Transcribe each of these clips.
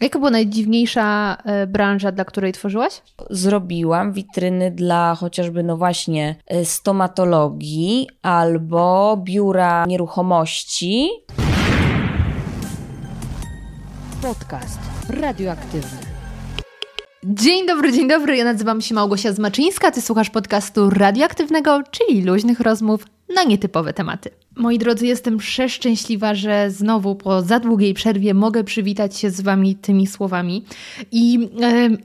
Jaka była najdziwniejsza e, branża, dla której tworzyłaś? Zrobiłam witryny dla chociażby, no właśnie, e, stomatologii albo biura nieruchomości. Podcast radioaktywny. Dzień dobry, dzień dobry. Ja nazywam się Małgosia Zmaczyńska. Ty słuchasz podcastu radioaktywnego, czyli luźnych rozmów na nietypowe tematy. Moi drodzy, jestem przeszczęśliwa, że znowu po za długiej przerwie mogę przywitać się z Wami tymi słowami. I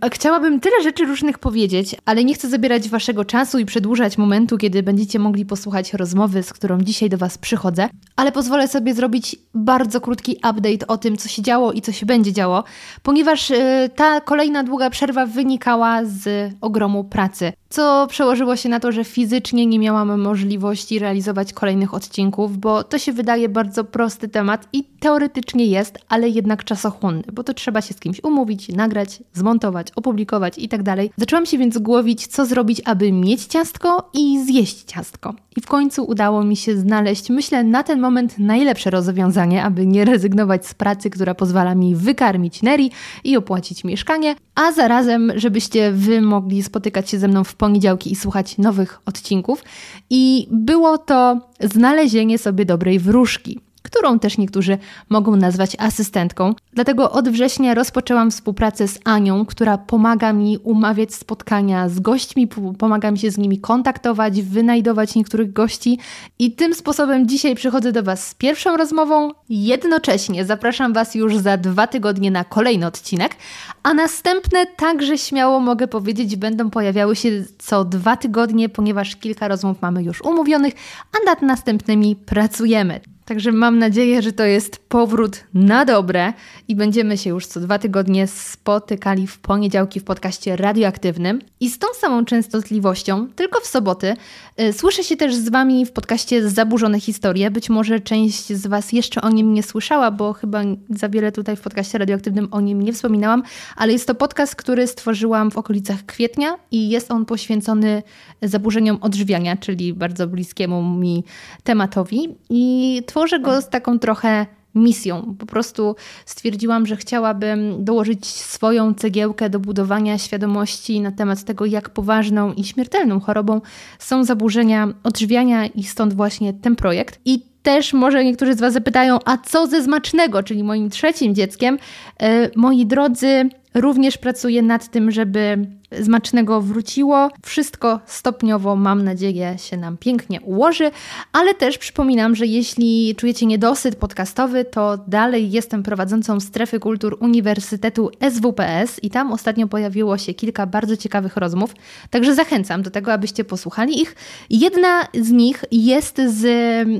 e, chciałabym tyle rzeczy różnych powiedzieć, ale nie chcę zabierać Waszego czasu i przedłużać momentu, kiedy będziecie mogli posłuchać rozmowy, z którą dzisiaj do Was przychodzę. Ale pozwolę sobie zrobić bardzo krótki update o tym, co się działo i co się będzie działo, ponieważ e, ta kolejna długa przerwa wynikała z ogromu pracy co przełożyło się na to, że fizycznie nie miałam możliwości realizować kolejnych odcinków, bo to się wydaje bardzo prosty temat i teoretycznie jest, ale jednak czasochłonny, bo to trzeba się z kimś umówić, nagrać, zmontować, opublikować i tak. Zaczęłam się więc głowić, co zrobić, aby mieć ciastko i zjeść ciastko. I w końcu udało mi się znaleźć, myślę, na ten moment najlepsze rozwiązanie, aby nie rezygnować z pracy, która pozwala mi wykarmić Neri i opłacić mieszkanie, a zarazem, żebyście wy mogli spotykać się ze mną w poniedziałki i słuchać nowych odcinków. I było to znalezienie sobie dobrej wróżki którą też niektórzy mogą nazwać asystentką. Dlatego od września rozpoczęłam współpracę z Anią, która pomaga mi umawiać spotkania z gośćmi, pomaga mi się z nimi kontaktować, wynajdować niektórych gości. I tym sposobem dzisiaj przychodzę do Was z pierwszą rozmową. Jednocześnie zapraszam Was już za dwa tygodnie na kolejny odcinek, a następne także śmiało mogę powiedzieć, będą pojawiały się co dwa tygodnie, ponieważ kilka rozmów mamy już umówionych, a nad następnymi pracujemy. Także mam nadzieję, że to jest powrót na dobre i będziemy się już co dwa tygodnie spotykali w poniedziałki w podcaście radioaktywnym. I z tą samą częstotliwością, tylko w soboty, y, słyszę się też z Wami w podcaście Zaburzone Historie. Być może część z Was jeszcze o nim nie słyszała, bo chyba za wiele tutaj w podcaście radioaktywnym o nim nie wspominałam, ale jest to podcast, który stworzyłam w okolicach kwietnia i jest on poświęcony zaburzeniom odżywiania, czyli bardzo bliskiemu mi tematowi. I tworzę go z taką trochę misją. Po prostu stwierdziłam, że chciałabym dołożyć swoją cegiełkę do budowania świadomości na temat tego, jak poważną i śmiertelną chorobą są zaburzenia odżywiania i stąd właśnie ten projekt. I też może niektórzy z Was zapytają, a co ze Zmacznego, czyli moim trzecim dzieckiem? E, moi drodzy, również pracuję nad tym, żeby Zmacznego wróciło. Wszystko stopniowo, mam nadzieję, się nam pięknie ułoży, ale też przypominam, że jeśli czujecie niedosyt podcastowy, to dalej jestem prowadzącą strefy kultur Uniwersytetu SWPS i tam ostatnio pojawiło się kilka bardzo ciekawych rozmów, także zachęcam do tego, abyście posłuchali ich. Jedna z nich jest z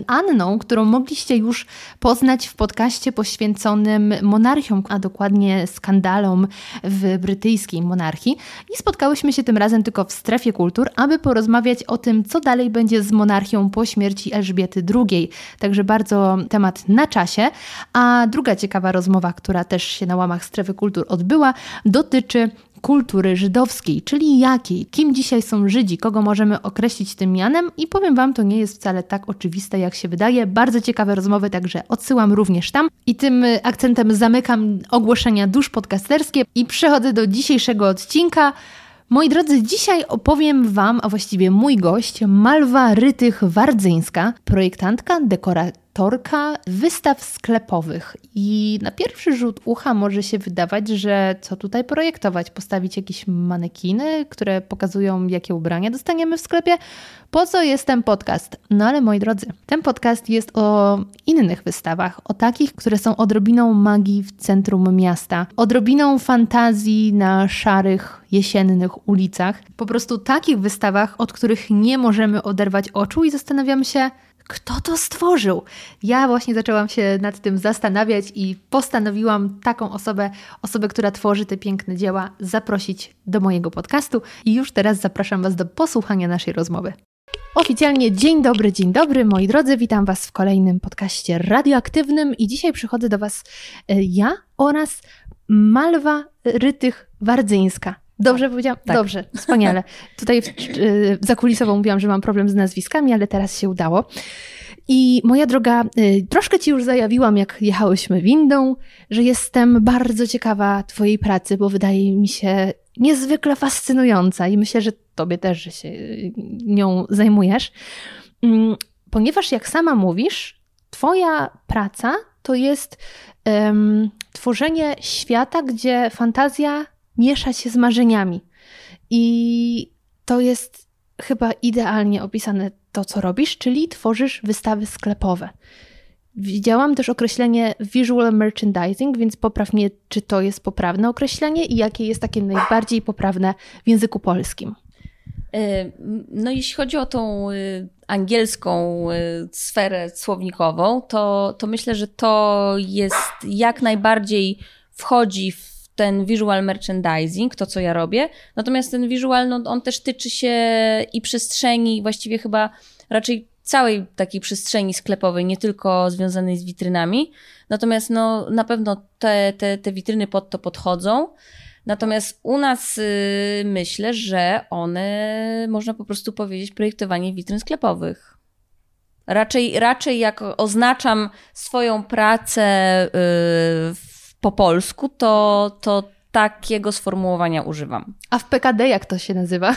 Anną, którą mogliście już poznać w podcaście poświęconym monarchiom, a dokładnie skandalom w brytyjskiej monarchii. I spotkałyśmy się tym razem tylko w strefie kultur, aby porozmawiać o tym, co dalej będzie z monarchią po śmierci Elżbiety II. Także bardzo temat na czasie. A druga ciekawa rozmowa, która też się na łamach strefy kultur odbyła, dotyczy kultury żydowskiej, czyli jakiej, kim dzisiaj są Żydzi, kogo możemy określić tym mianem i powiem Wam, to nie jest wcale tak oczywiste, jak się wydaje. Bardzo ciekawe rozmowy, także odsyłam również tam. I tym akcentem zamykam ogłoszenia dusz podcasterskie i przechodzę do dzisiejszego odcinka. Moi drodzy, dzisiaj opowiem Wam, a właściwie mój gość, Malwa Rytych-Wardzyńska, projektantka, dekoratorka wystaw sklepowych. I na pierwszy rzut ucha może się wydawać, że co tutaj projektować? Postawić jakieś manekiny, które pokazują, jakie ubrania dostaniemy w sklepie? Po co jest ten podcast? No ale moi drodzy, ten podcast jest o innych wystawach, o takich, które są odrobiną magii w centrum miasta, odrobiną fantazji na szarych, jesiennych ulicach. Po prostu takich wystawach, od których nie możemy oderwać oczu i zastanawiamy się, kto to stworzył? Ja właśnie zaczęłam się nad tym zastanawiać i postanowiłam taką osobę, osobę, która tworzy te piękne dzieła, zaprosić do mojego podcastu i już teraz zapraszam Was do posłuchania naszej rozmowy. Oficjalnie dzień dobry, dzień dobry moi drodzy, witam Was w kolejnym podcaście radioaktywnym i dzisiaj przychodzę do Was e, ja oraz Malwa Rytych-Wardzyńska. Dobrze powiedziałam? Tak. Dobrze, wspaniale. Tutaj w, yy, zakulisowo mówiłam, że mam problem z nazwiskami, ale teraz się udało. I moja droga, y, troszkę Ci już zajawiłam, jak jechałyśmy windą, że jestem bardzo ciekawa Twojej pracy, bo wydaje mi się niezwykle fascynująca i myślę, że Tobie też, że się y, nią zajmujesz. Mm, ponieważ, jak sama mówisz, Twoja praca to jest um, tworzenie świata, gdzie fantazja miesza się z marzeniami. I to jest chyba idealnie opisane to, co robisz, czyli tworzysz wystawy sklepowe. Widziałam też określenie visual merchandising, więc popraw mnie, czy to jest poprawne określenie i jakie jest takie najbardziej poprawne w języku polskim. E, no, jeśli chodzi o tą e, angielską e, sferę słownikową, to, to myślę, że to jest jak najbardziej wchodzi w ten visual merchandising, to co ja robię. Natomiast ten visual, no, on też tyczy się i przestrzeni, właściwie chyba raczej całej takiej przestrzeni sklepowej, nie tylko związanej z witrynami. Natomiast no, na pewno te, te, te witryny pod to podchodzą. Natomiast u nas y, myślę, że one, można po prostu powiedzieć, projektowanie witryn sklepowych. Raczej, raczej jak oznaczam swoją pracę y, po polsku, to, to takiego sformułowania używam. A w PKD jak to się nazywa?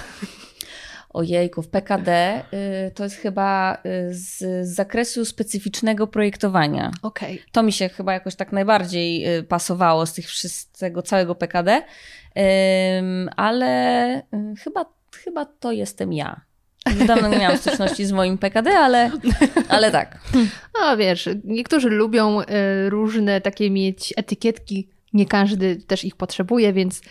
Ojejku, w PKD y, to jest chyba y, z, z, zakresu specyficznego projektowania. Okay. To mi się chyba jakoś tak najbardziej y, pasowało z tych wszystkiego, całego PKD, ale chyba, chyba to jestem ja. Już dawno nie miałam styczności z moim PKD, ale, ale tak. No wiesz, niektórzy lubią różne takie mieć etykietki, nie każdy też ich potrzebuje, więc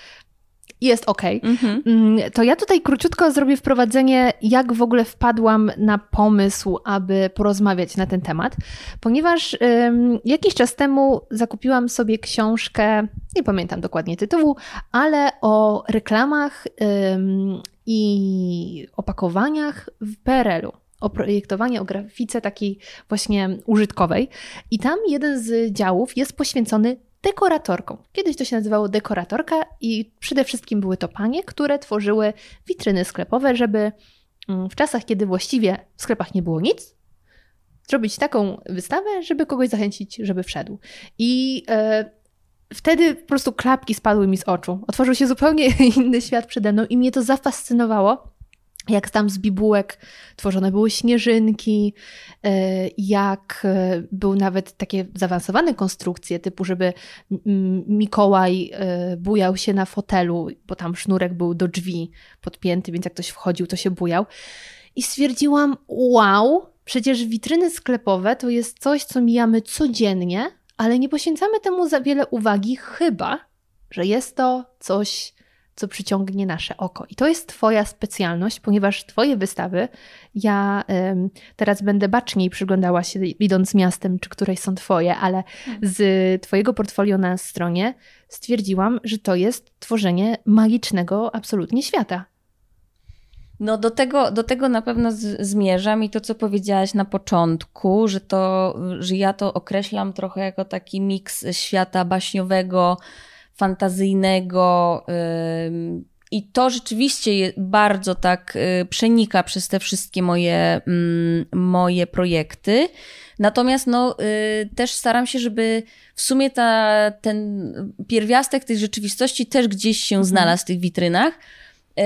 jest ok. Mhm. Mm, to ja tutaj króciutko zrobię wprowadzenie, jak w ogóle wpadłam na pomysł, aby porozmawiać na ten temat, ponieważ um, jakiś czas temu zakupiłam sobie książkę, nie pamiętam dokładnie tytułu, ale o reklamach um, i opakowaniach w PRL-u o projektowanie, o grafice takiej właśnie użytkowej. I tam jeden z działów jest poświęcony dekoratorką. Kiedyś to się nazywało dekoratorka i przede wszystkim były to panie, które tworzyły witryny sklepowe, żeby mm, w czasach, kiedy właściwie w sklepach nie było nic, zrobić taką wystawę, żeby kogoś zachęcić, żeby wszedł. I e, wtedy po prostu klapki spadły mi z oczu. Otworzył się zupełnie inny świat przede mną i mnie to zafascynowało jak tam z bibułek tworzone były śnieżynki, e, jak e, były nawet takie zaawansowane konstrukcje, typu, żeby Mikołaj e, bujał się na fotelu, bo tam sznurek był do drzwi podpięty, więc jak ktoś wchodził, to się bujał. I stwierdziłam, wow, przecież witryny sklepowe to jest coś, co mijamy codziennie, ale nie poświęcamy temu za wiele uwagi, chyba, że jest to coś co przyciągnie nasze oko. I to jest Twoja specjalność, ponieważ Twoje wystawy, ja ym, teraz będę baczniej przyglądała się, idąc miastem, czy któreś są Twoje, ale z Twojego portfolio na stronie stwierdziłam, że to jest tworzenie magicznego absolutnie świata. No do tego, do tego na pewno z, zmierzam i to, co powiedziałaś na początku, że, to, że ja to określam trochę jako taki miks świata baśniowego, fantazyjnego. I to rzeczywiście bardzo tak y, przenika przez te wszystkie moje, mm, moje projekty. Natomiast no, y, też staram się, żeby w sumie ta, ten pierwiastek tej rzeczywistości też gdzieś się mhm. znalazł w tych witrynach. Y,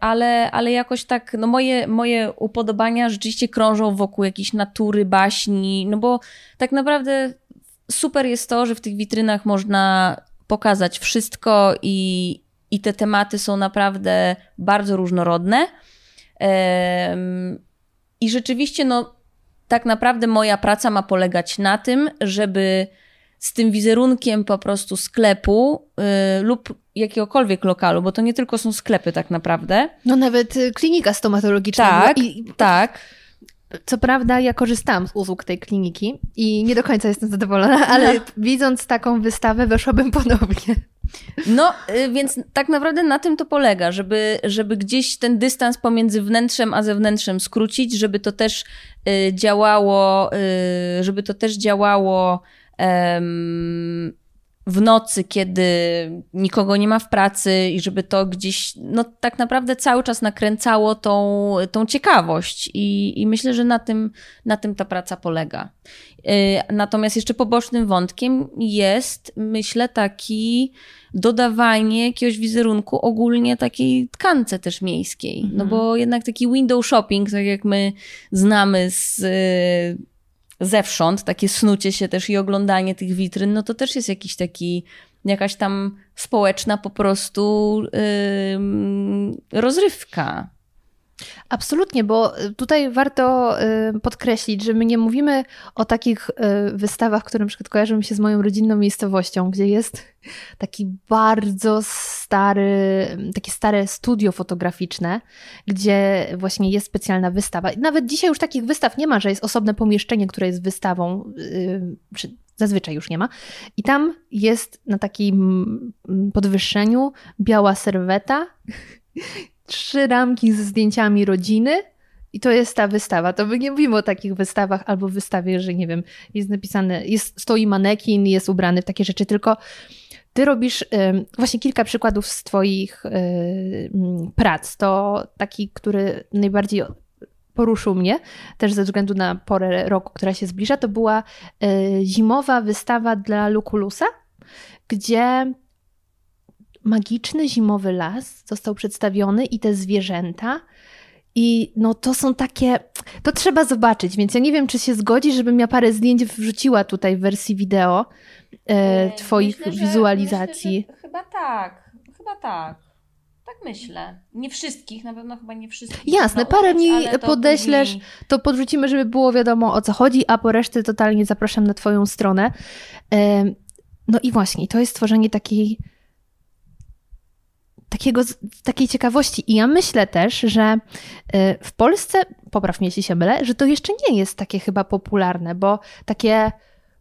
ale, ale jakoś tak, no moje, moje upodobania rzeczywiście krążą wokół jakiejś natury, baśni, no bo tak naprawdę super jest to, że w tych witrynach można pokazać wszystko i, i te tematy są naprawdę bardzo różnorodne. I rzeczywiście, no, tak naprawdę moja praca ma polegać na tym, żeby z tym wizerunkiem po prostu sklepu y, lub jakiegokolwiek lokalu, bo to nie tylko są sklepy tak naprawdę. No nawet y, klinika stomatologiczna. Tak, i, tak. Co prawda, ja korzystałam z usług tej kliniki i nie do końca jestem zadowolona, ale no. widząc taką wystawę, weszłabym ponownie. No, y, więc tak naprawdę na tym to polega, żeby, żeby gdzieś ten dystans pomiędzy wnętrzem a zewnętrzem skrócić, żeby to też y, działało, żeby to też działało w nocy, kiedy nikogo nie ma w pracy i żeby to gdzieś, no tak naprawdę cały czas nakręcało tą, tą ciekawość i, i myślę, że na tym, na tym ta praca polega. Y, natomiast jeszcze pobocznym wątkiem jest, myślę, taki dodawanie jakiegoś wizerunku ogólnie takiej tkance też miejskiej. No mhm. No bo jednak taki window shopping, tak jak my znamy z zewsząd, takie snucie się też i oglądanie tych witryn, no to też jest jakiś taki, jakaś tam społeczna po prostu yy, rozrywka. Absolutnie, bo tutaj warto y, podkreślić, że my nie mówimy o takich y, wystawach, które na przykład kojarzą mi się z moją rodzinną miejscowością, gdzie jest taki bardzo stary, takie stare studio fotograficzne, gdzie właśnie jest specjalna wystawa. Nawet dzisiaj już takich wystaw nie ma, że jest osobne pomieszczenie, które jest wystawą, y, zazwyczaj już nie ma. I tam jest na takim podwyższeniu biała serweta trzy ramki ze zdjęciami rodziny i to jest ta wystawa. To my nie mówimy o takich wystawach albo wystawie, że nie wiem, jest napisane, jest, stoi manekin, jest ubrany w takie rzeczy, tylko ty robisz y, właśnie kilka przykładów z twoich y, prac. To taki, który najbardziej poruszył mnie, też ze względu na porę roku, która się zbliża, to była y, zimowa wystawa dla Lukulusa, gdzie magiczny zimowy las został przedstawiony i te zwierzęta. I no to są takie, to trzeba zobaczyć, więc ja nie wiem, czy się zgodzi, żebym ja parę zdjęć wrzuciła tutaj w wersji wideo e, twoich myślę, wizualizacji. Myślę, chyba tak, chyba tak. Tak myślę. Nie wszystkich, na pewno chyba nie wszystkich. Jasne, parę mi podeślesz, później... to podrzucimy, żeby było wiadomo o co chodzi, a po resztę totalnie zapraszam na Twoją stronę. E, no i właśnie, to jest stworzenie takiej takiego, takiej ciekawości. I ja myślę też, że y, w Polsce, popraw mnie jeśli się mylę, że to jeszcze nie jest takie chyba popularne, bo takie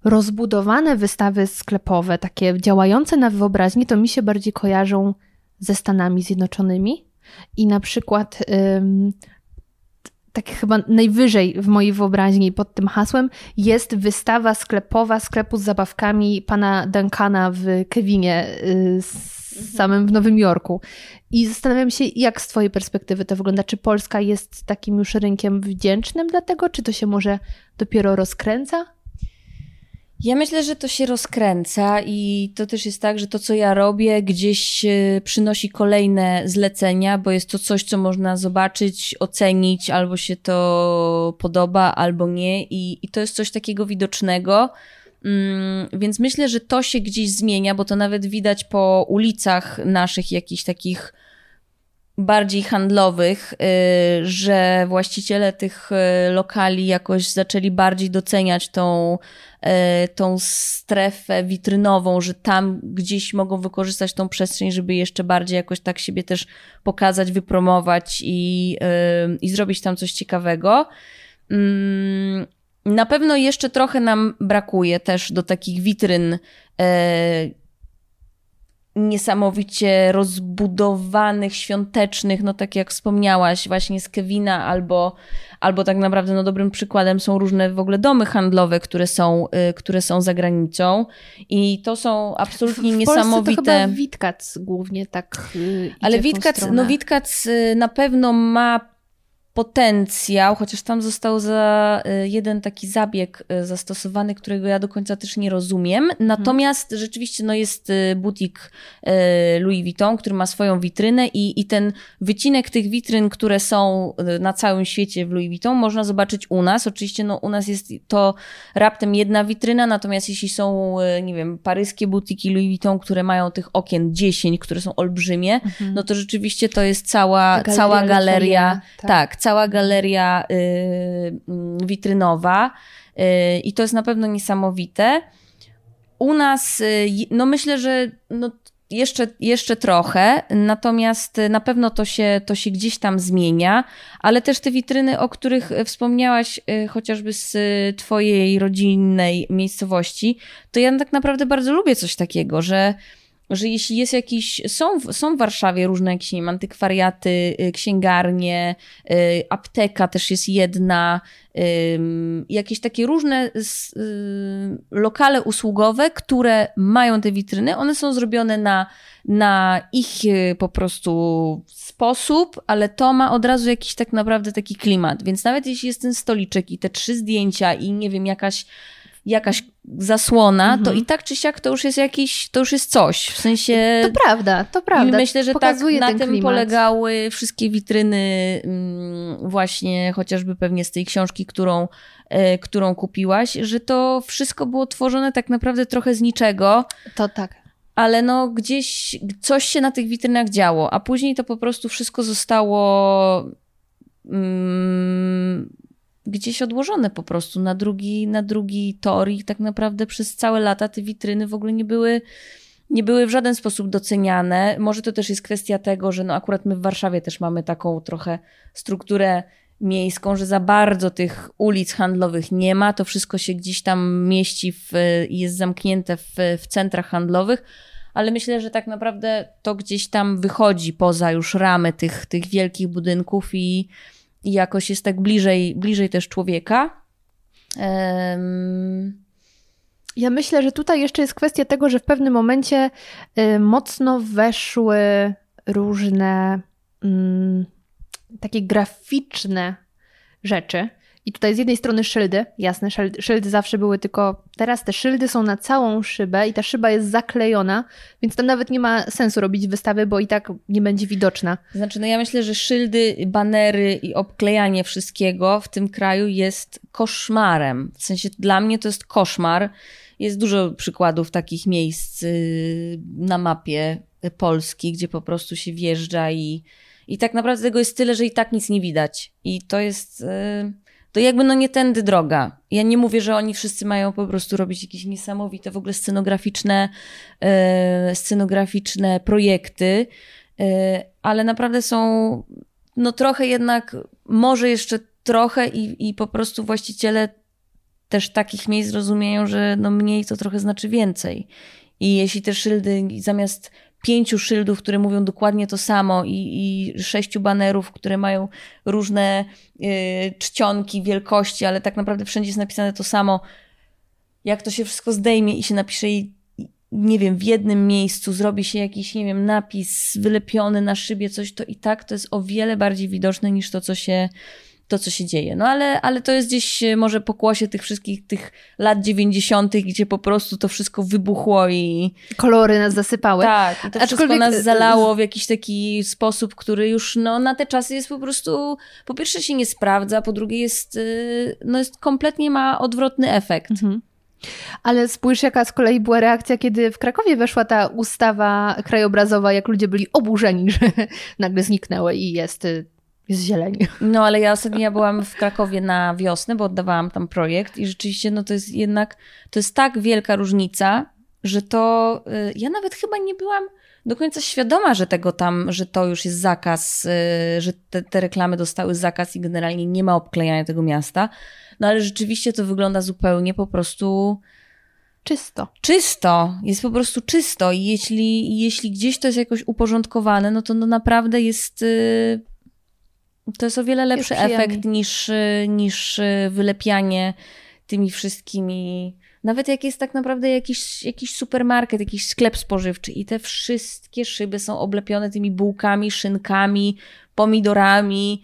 rozbudowane wystawy sklepowe, takie działające na wyobraźni, to mi się bardziej kojarzą ze Stanami Zjednoczonymi. I na przykład tak chyba najwyżej w mojej wyobraźni pod tym hasłem jest wystawa sklepowa sklepu z zabawkami pana Duncana w Kevinie y, samym w Nowym Jorku. I zastanawiam się, jak z Twojej perspektywy to wygląda. Czy Polska jest takim już rynkiem wdzięcznym dla tego, czy to się może dopiero rozkręca? Ja myślę, że to się rozkręca i to też jest tak, że to, co ja robię, gdzieś e, przynosi kolejne zlecenia, bo jest to coś, co można zobaczyć, ocenić, albo się to podoba, albo nie. I, i to jest coś takiego widocznego. Mm, więc myślę, że to się gdzieś zmienia, bo to nawet widać po ulicach naszych jakichś takich bardziej handlowych, y, że właściciele tych y, lokali jakoś zaczęli bardziej doceniać tą, y, tą strefę witrynową, że tam gdzieś mogą wykorzystać tą przestrzeń, żeby jeszcze bardziej jakoś tak siebie też pokazać, wypromować i, i zrobić tam coś ciekawego. Na pewno jeszcze trochę nam brakuje też do takich witryn e, niesamowicie rozbudowanych, świątecznych, no tak jak wspomniałaś, właśnie z Kevina, albo, albo tak naprawdę no dobrym przykładem są różne w ogóle domy handlowe, które są, y, które są za granicą i to są absolutnie w, w niesamowite. To chyba Witkac głównie tak. Y, Ale Witkac, no Witkac y, na pewno ma potencjał, chociaż tam został za y, jeden taki zabieg y, zastosowany, którego ja do końca też nie rozumiem. Natomiast hmm. rzeczywiście no, jest y, butik Louis Vuitton, który ma swoją witrynę i, i ten wycinek tych witryn, które są na całym świecie w Louis Vuitton, można zobaczyć u nas. Oczywiście no, u nas jest to raptem jedna witryna, natomiast jeśli są, nie wiem, paryskie butiki Louis Vuitton, które mają tych okien 10, które są olbrzymie, hmm. no to rzeczywiście to jest cała, galeria cała galeria. tak, tak cała galeria y, mm, witrynowa y, i to jest na pewno niesamowite. U nas, y, no myślę, że no jeszcze, jeszcze trochę, natomiast na pewno to się, to się gdzieś tam zmienia, ale też te witryny, o których wspomniałaś, chociażby z Twojej rodzinnej miejscowości, to ja tak naprawdę bardzo lubię coś takiego, że że jeśli jest jakiś, są, są w Warszawie różne jakieś, wiem, antykwariaty, y, księgarnie, y, apteka też jest jedna, jakieś takie różne lokale usługowe, które mają te witryny, one są zrobione na, na ich po prostu sposób, ale to ma od razu jakiś tak naprawdę taki klimat, więc nawet jeśli jest ten stoliczek i te trzy zdjęcia i nie wiem, jakaś jakaś zasłona, mhm. to i tak czy siak to już jest jakiś, to już jest coś. W sensie. To prawda, to prawda. I myślę, że tak na tym klimat. polegały wszystkie witryny, mm, właśnie chociażby pewnie z tej książki, którą, e, którą kupiłaś, że to wszystko było tworzone tak naprawdę trochę z niczego. To tak ale no gdzieś coś się na tych witrynach działo, a później to po prostu wszystko zostało mm, gdzieś odłożone po prostu na drugi, na drugi tor i tak naprawdę przez całe lata te witryny w ogóle nie były, nie były w żaden sposób doceniane. Może to też jest kwestia tego, że no akurat my w Warszawie też mamy taką trochę strukturę miejską, że za bardzo tych ulic handlowych nie ma. To wszystko się gdzieś tam mieści i jest zamknięte w, w centrach handlowych, ale myślę, że tak naprawdę to gdzieś tam wychodzi poza już ramy tych, tych wielkich budynków i, i jakoś jest tak bliżej, bliżej też człowieka. Um... Ja myślę, że tutaj jeszcze jest kwestia tego, że w pewnym momencie y, mocno weszły różne y, takie graficzne rzeczy. I tutaj z jednej strony szyldy, jasne, szyldy zawsze były tylko. Teraz te szyldy są na całą szybę i ta szyba jest zaklejona, więc tam nawet nie ma sensu robić wystawy, bo i tak nie będzie widoczna. Znaczy, no ja myślę, że szyldy, banery i obklejanie wszystkiego w tym kraju jest koszmarem. W sensie dla mnie to jest koszmar. Jest dużo przykładów takich miejsc y, na mapie Polski, gdzie po prostu się wjeżdża i, i tak naprawdę tego jest tyle, że i tak nic nie widać. I to jest. Yy to jakby no nie tędy droga. Ja nie mówię, że oni wszyscy mają po prostu robić jakieś niesamowite w ogóle scenograficzne, e, scenograficzne projekty, e, ale naprawdę są no trochę jednak, może jeszcze trochę i, i po prostu właściciele też takich miejsc rozumieją, że no mniej to trochę znaczy więcej. I jeśli te szyldy zamiast pięciu szyldów, które mówią dokładnie to samo i, i sześciu banerów, które mają różne y, czcionki, wielkości, ale tak naprawdę wszędzie jest napisane to samo. Jak to się wszystko zdejmie i się napisze i nie wiem, w jednym miejscu zrobi się jakiś, nie wiem, napis wylepiony na szybie, coś, to i tak to jest o wiele bardziej widoczne niż to, co się to, co się dzieje. No ale, ale to jest gdzieś e, może pokłosie tych wszystkich tych lat 90., gdzie po prostu to wszystko wybuchło i. Kolory nas zasypały. Tak, i to Aczkolwiek... wszystko nas e, zalało w jakiś taki sposób, który już no, na te czasy jest po prostu. Po pierwsze się nie sprawdza, po drugie jest, e, no, jest kompletnie ma odwrotny efekt. Mhm. Ale spójrz, jaka z kolei była reakcja, kiedy w Krakowie weszła ta ustawa krajobrazowa, jak ludzie byli oburzeni, że nagle zniknęły i jest jest zieleń. No ale ja ostatnio ja byłam w Krakowie na wiosnę, bo oddawałam tam projekt i rzeczywiście no to jest jednak, to jest tak wielka różnica, że to y, ja nawet chyba nie byłam do końca świadoma, że tego tam, że to już jest zakaz, y, że te, te reklamy dostały zakaz i generalnie nie ma obklejania tego miasta. No ale rzeczywiście to wygląda zupełnie po prostu czysto. Czysto, jest po prostu czysto i jeśli, jeśli gdzieś to jest jakoś uporządkowane, no to no naprawdę jest y, to jest o wiele lepszy efekt niż, niż wylepianie tymi wszystkimi. Nawet jak jest tak naprawdę jakiś, jakiś supermarket, jakiś sklep spożywczy i te wszystkie szyby są oblepione tymi bułkami, szynkami, pomidorami.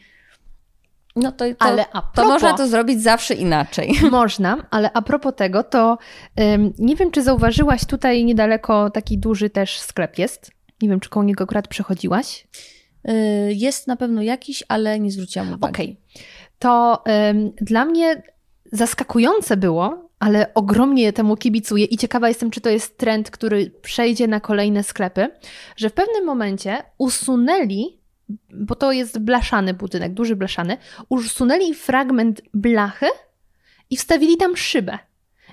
No to, to, ale propos, to można to zrobić zawsze inaczej. Można, ale a propos tego, to nie wiem, czy zauważyłaś tutaj niedaleko taki duży też sklep jest. Nie wiem, czy koło niego akurat przechodziłaś. Y, jest na pewno jakiś, ale nie zwróciłam uwagi. Okej. Okay. To dla mnie zaskakujące było, ale ogromnie temu kibicuję i ciekawa jestem, czy to jest trend, który przejdzie na kolejne sklepy, że w pewnym momencie usunęli, bo to jest blaszany budynek, duży blaszany, usunęli fragment blachy i wstawili tam szybę.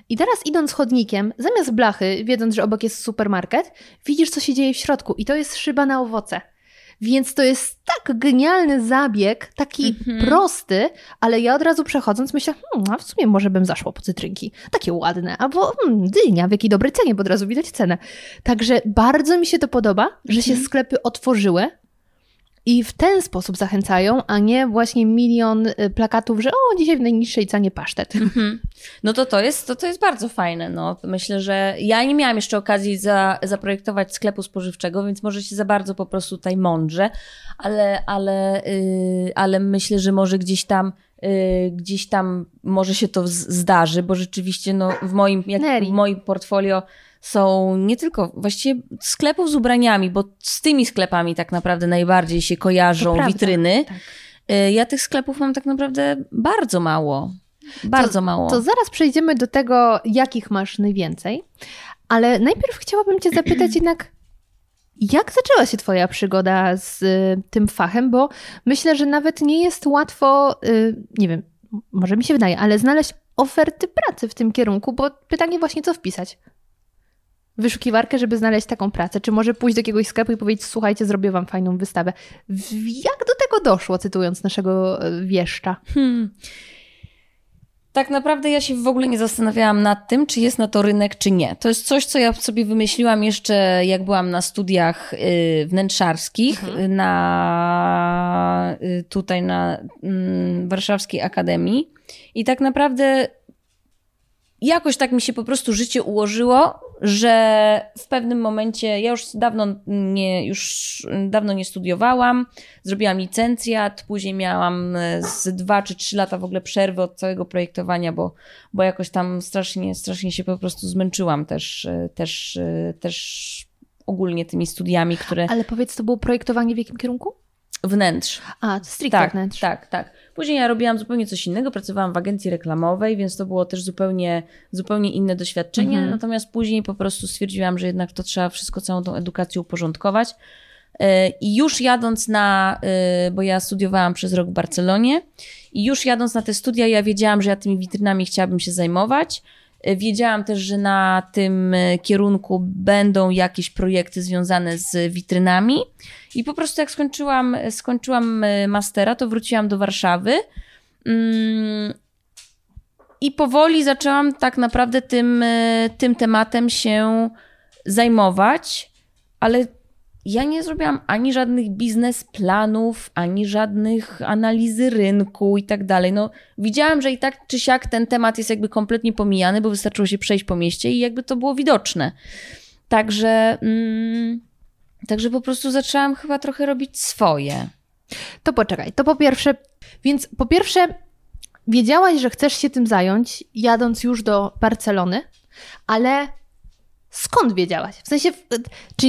I teraz idąc chodnikiem, zamiast blachy, wiedząc, że obok jest supermarket, widzisz, co się dzieje w środku i to jest szyba na owoce. Więc to jest tak genialny zabieg, taki Mhm. prosty, ale ja od razu przechodząc myślę, hmm, a w sumie może bym zaszła po cytrynki. Takie ładne. Albo hmm, dynia, w jakiej dobrej cenie, bo od razu widać cenę. Także bardzo mi się to podoba, że się Mhm. sklepy otworzyły i w ten sposób zachęcają, a nie właśnie milion y, plakatów, że o, dzisiaj w najniższej cenie pasztet. Mhm. No to to jest, to, to jest bardzo fajne. No. Myślę, że ja nie miałam jeszcze okazji za, zaprojektować sklepu spożywczego, więc może się za bardzo po prostu tutaj mądrze, ale, ale, yy, ale myślę, że może gdzieś tam yy, gdzieś tam może się to zdarzy, bo rzeczywiście no, w, moim, jak, w moim portfolio są nie tylko właściwie sklepów z ubraniami, bo z tymi sklepami tak naprawdę najbardziej się To kojarzą prawda. witryny. Tak. Y, Ja tych sklepów mam tak naprawdę bardzo mało. Bardzo mało. To zaraz przejdziemy do tego, jakich masz najwięcej, ale najpierw chciałabym Cię zapytać jednak, jak zaczęła się Twoja przygoda z y, tym fachem, bo myślę, że nawet nie jest łatwo, y, nie wiem, może mi się wydaje, ale znaleźć oferty pracy w tym kierunku, bo pytanie właśnie, co wpisać? Wyszukiwarkę, żeby znaleźć taką pracę, czy może pójść do jakiegoś sklepu i powiedzieć, słuchajcie, zrobię wam fajną wystawę. Jak do tego doszło, cytując naszego y, wieszcza? Hmm. Tak naprawdę ja się w ogóle nie zastanawiałam nad tym, czy jest na to rynek, czy nie. To jest coś, co ja sobie wymyśliłam jeszcze, jak byłam na studiach y, wnętrzarskich, y, na, y, tutaj na mm, Warszawskiej Akademii. I tak naprawdę jakoś tak mi się po prostu życie ułożyło, że w pewnym momencie, ja już dawno nie, już dawno nie studiowałam, zrobiłam licencjat, później miałam e, z dwa czy trzy lata w ogóle przerwy od całego projektowania, bo, bo jakoś tam strasznie, strasznie się po prostu zmęczyłam też, e, też, e, też ogólnie tymi studiami, które Ale powiedz, to było projektowanie w jakim kierunku? Wnętrz. A, stricte Tak, wnętrz. tak, tak. Później ja robiłam zupełnie coś innego, pracowałam w agencji reklamowej, więc to było też zupełnie, zupełnie inne doświadczenie. Mhm. Natomiast później po prostu stwierdziłam, że jednak to trzeba wszystko, całą tą edukację uporządkować. E, I już jadąc na, e, bo ja studiowałam przez rok w Barcelonie, i już jadąc na te studia, ja wiedziałam, że ja tymi witrynami chciałabym się zajmować. E, Wiedziałam też, że na tym e, kierunku będą jakieś projekty związane z witrynami. I po prostu jak skończyłam, skończyłam e, mastera, to wróciłam do Warszawy. Mm, I powoli zaczęłam tak naprawdę tym, tym tematem się zajmować, ale ja nie zrobiłam ani żadnych biznesplanów, ani żadnych analizy rynku i tak dalej. No, widziałam, że i tak czy siak ten temat jest jakby kompletnie pomijany, bo wystarczyło się przejść po mieście i jakby to było widoczne. Także, mm, także po prostu zaczęłam chyba trochę robić swoje. To poczekaj, to po pierwsze, więc po pierwsze wiedziałaś, że chcesz się tym zająć, jadąc już do Barcelony, ale skąd wiedziałaś? W sensie, czy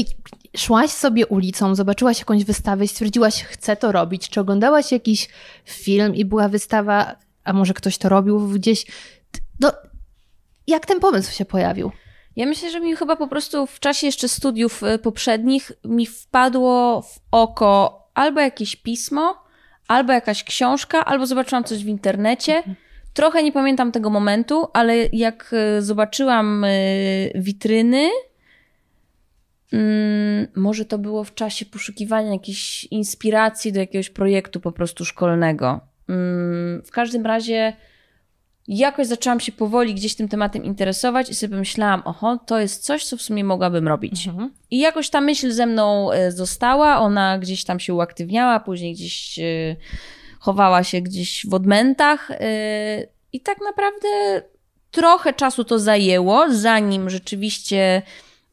szłaś sobie ulicą, zobaczyłaś jakąś wystawę i stwierdziłaś, chcę to robić? Czy oglądałaś jakiś film i była wystawa, a może ktoś to robił gdzieś? No, jak ten pomysł się pojawił? Ja myślę, że mi chyba po prostu w czasie jeszcze studiów y, poprzednich mi wpadło w oko albo jakieś pismo, albo jakaś książka, albo zobaczyłam coś w internecie. Trochę nie pamiętam tego momentu, ale jak y, zobaczyłam y, witryny, mm, może to było w czasie poszukiwania jakiejś inspiracji do jakiegoś projektu po prostu szkolnego. Mm, W każdym razie jakoś zaczęłam się powoli gdzieś tym tematem interesować i sobie pomyślałam, oho, to jest coś, co w sumie mogłabym robić. I jakoś ta myśl ze mną e, została, ona gdzieś tam się uaktywniała, później gdzieś e, chowała się gdzieś w odmętach e, i tak naprawdę trochę czasu to zajęło, zanim rzeczywiście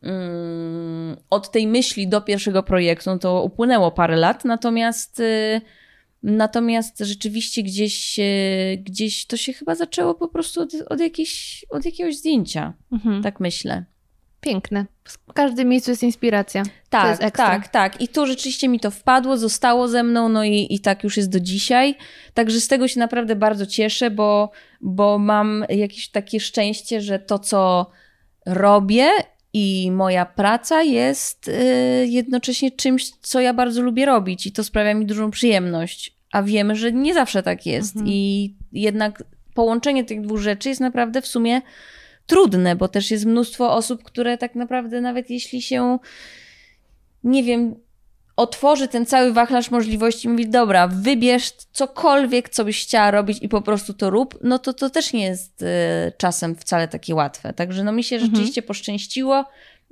mm, od tej myśli do pierwszego projektu, no to upłynęło parę lat, natomiast e, Natomiast rzeczywiście gdzieś, e, gdzieś to się chyba zaczęło po prostu od, od, jakiejś, od jakiegoś zdjęcia. Mhm. Tak myślę. Piękne. W każdym miejscu jest inspiracja. Tak, jest tak, tak. I tu rzeczywiście mi to wpadło, zostało ze mną, no i, i tak już jest do dzisiaj. Także z tego się naprawdę bardzo cieszę, bo, bo mam jakieś takie szczęście, że to, co robię i moja praca jest y, jednocześnie czymś, co ja bardzo lubię robić i to sprawia mi dużą przyjemność. A wiemy, że nie zawsze tak jest. Mhm. I jednak połączenie tych dwóch rzeczy jest naprawdę w sumie trudne, bo też jest mnóstwo osób, które tak naprawdę nawet jeśli się, nie wiem, otworzy ten cały wachlarz możliwości i mówi, dobra, wybierz cokolwiek, co byś chciała robić i po prostu to rób, no to to też nie jest y, czasem wcale takie łatwe. Także no mi się mhm. rzeczywiście poszczęściło,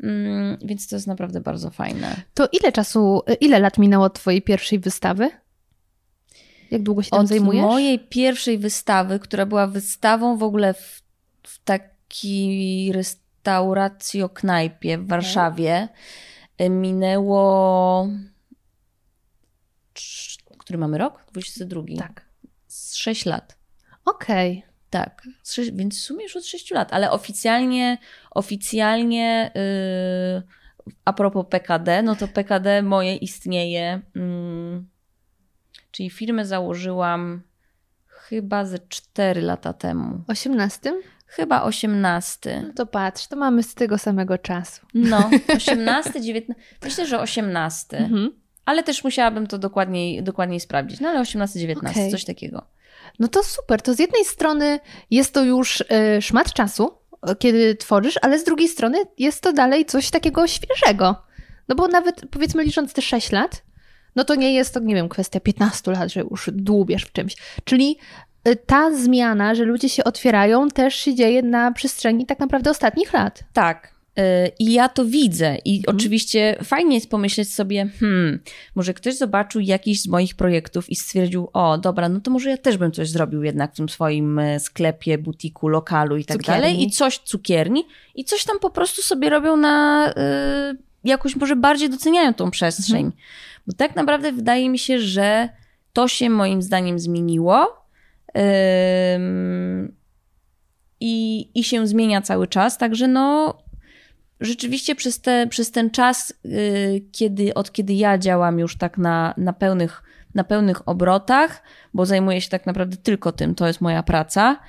mm, więc to jest naprawdę bardzo fajne. To ile czasu, ile lat minęło od twojej pierwszej wystawy? Jak długo się tym od zajmujesz? Od mojej pierwszej wystawy, która była wystawą w ogóle w, w takiej restauracji o knajpie w Warszawie, okay. minęło który mamy rok? 22. Tak. Z 6 lat. Okej. Okay. Tak, więc w sumie już od 6 lat, ale oficjalnie, oficjalnie yy, a propos PKD, no to PKD moje istnieje, yy, czyli firmę założyłam chyba ze 4 lata temu. 18? Chyba 18. No to patrz, to mamy z tego samego czasu. No, 18, 19, myślę, że 18. Mhm ale też musiałabym to dokładniej, dokładniej sprawdzić. No ale 18-19, okay. coś takiego. No to super. To z jednej strony jest to już y, szmat czasu, kiedy tworzysz, ale z drugiej strony jest to dalej coś takiego świeżego. No bo nawet powiedzmy licząc te 6 lat, no to nie jest to, nie wiem, kwestia 15 lat, że już dłubiesz w czymś. Czyli y, ta zmiana, że ludzie się otwierają, też się dzieje na przestrzeni tak naprawdę ostatnich lat. Tak, Y, I ja to widzę. I mhm. oczywiście fajnie jest pomyśleć sobie, hmm, może ktoś zobaczył jakiś z moich projektów i stwierdził, o dobra, no to może ja też bym coś zrobił jednak w tym swoim e, sklepie, butiku, lokalu i tak cukierni. dalej. I coś cukierni. I coś tam po prostu sobie robią na, y, jakoś może bardziej doceniają tą przestrzeń. Mhm. Bo tak naprawdę wydaje mi się, że to się moim zdaniem zmieniło. I, I się zmienia cały czas, także no rzeczywiście przez, te, przez ten czas, yy, kiedy, od kiedy ja działam już tak na, na, pełnych, na pełnych obrotach, bo zajmuję się tak naprawdę tylko tym, to jest moja praca,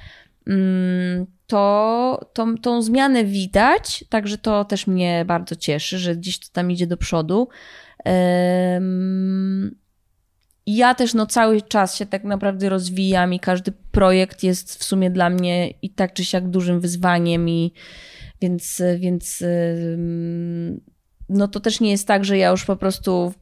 to, to tą zmianę widać, także to też mnie bardzo cieszy, że gdzieś to tam idzie do przodu. Yy, ja też no cały czas się tak naprawdę rozwijam i każdy projekt jest w sumie dla mnie i tak czy siak dużym wyzwaniem i więc, więc no to też nie jest tak, że ja już po prostu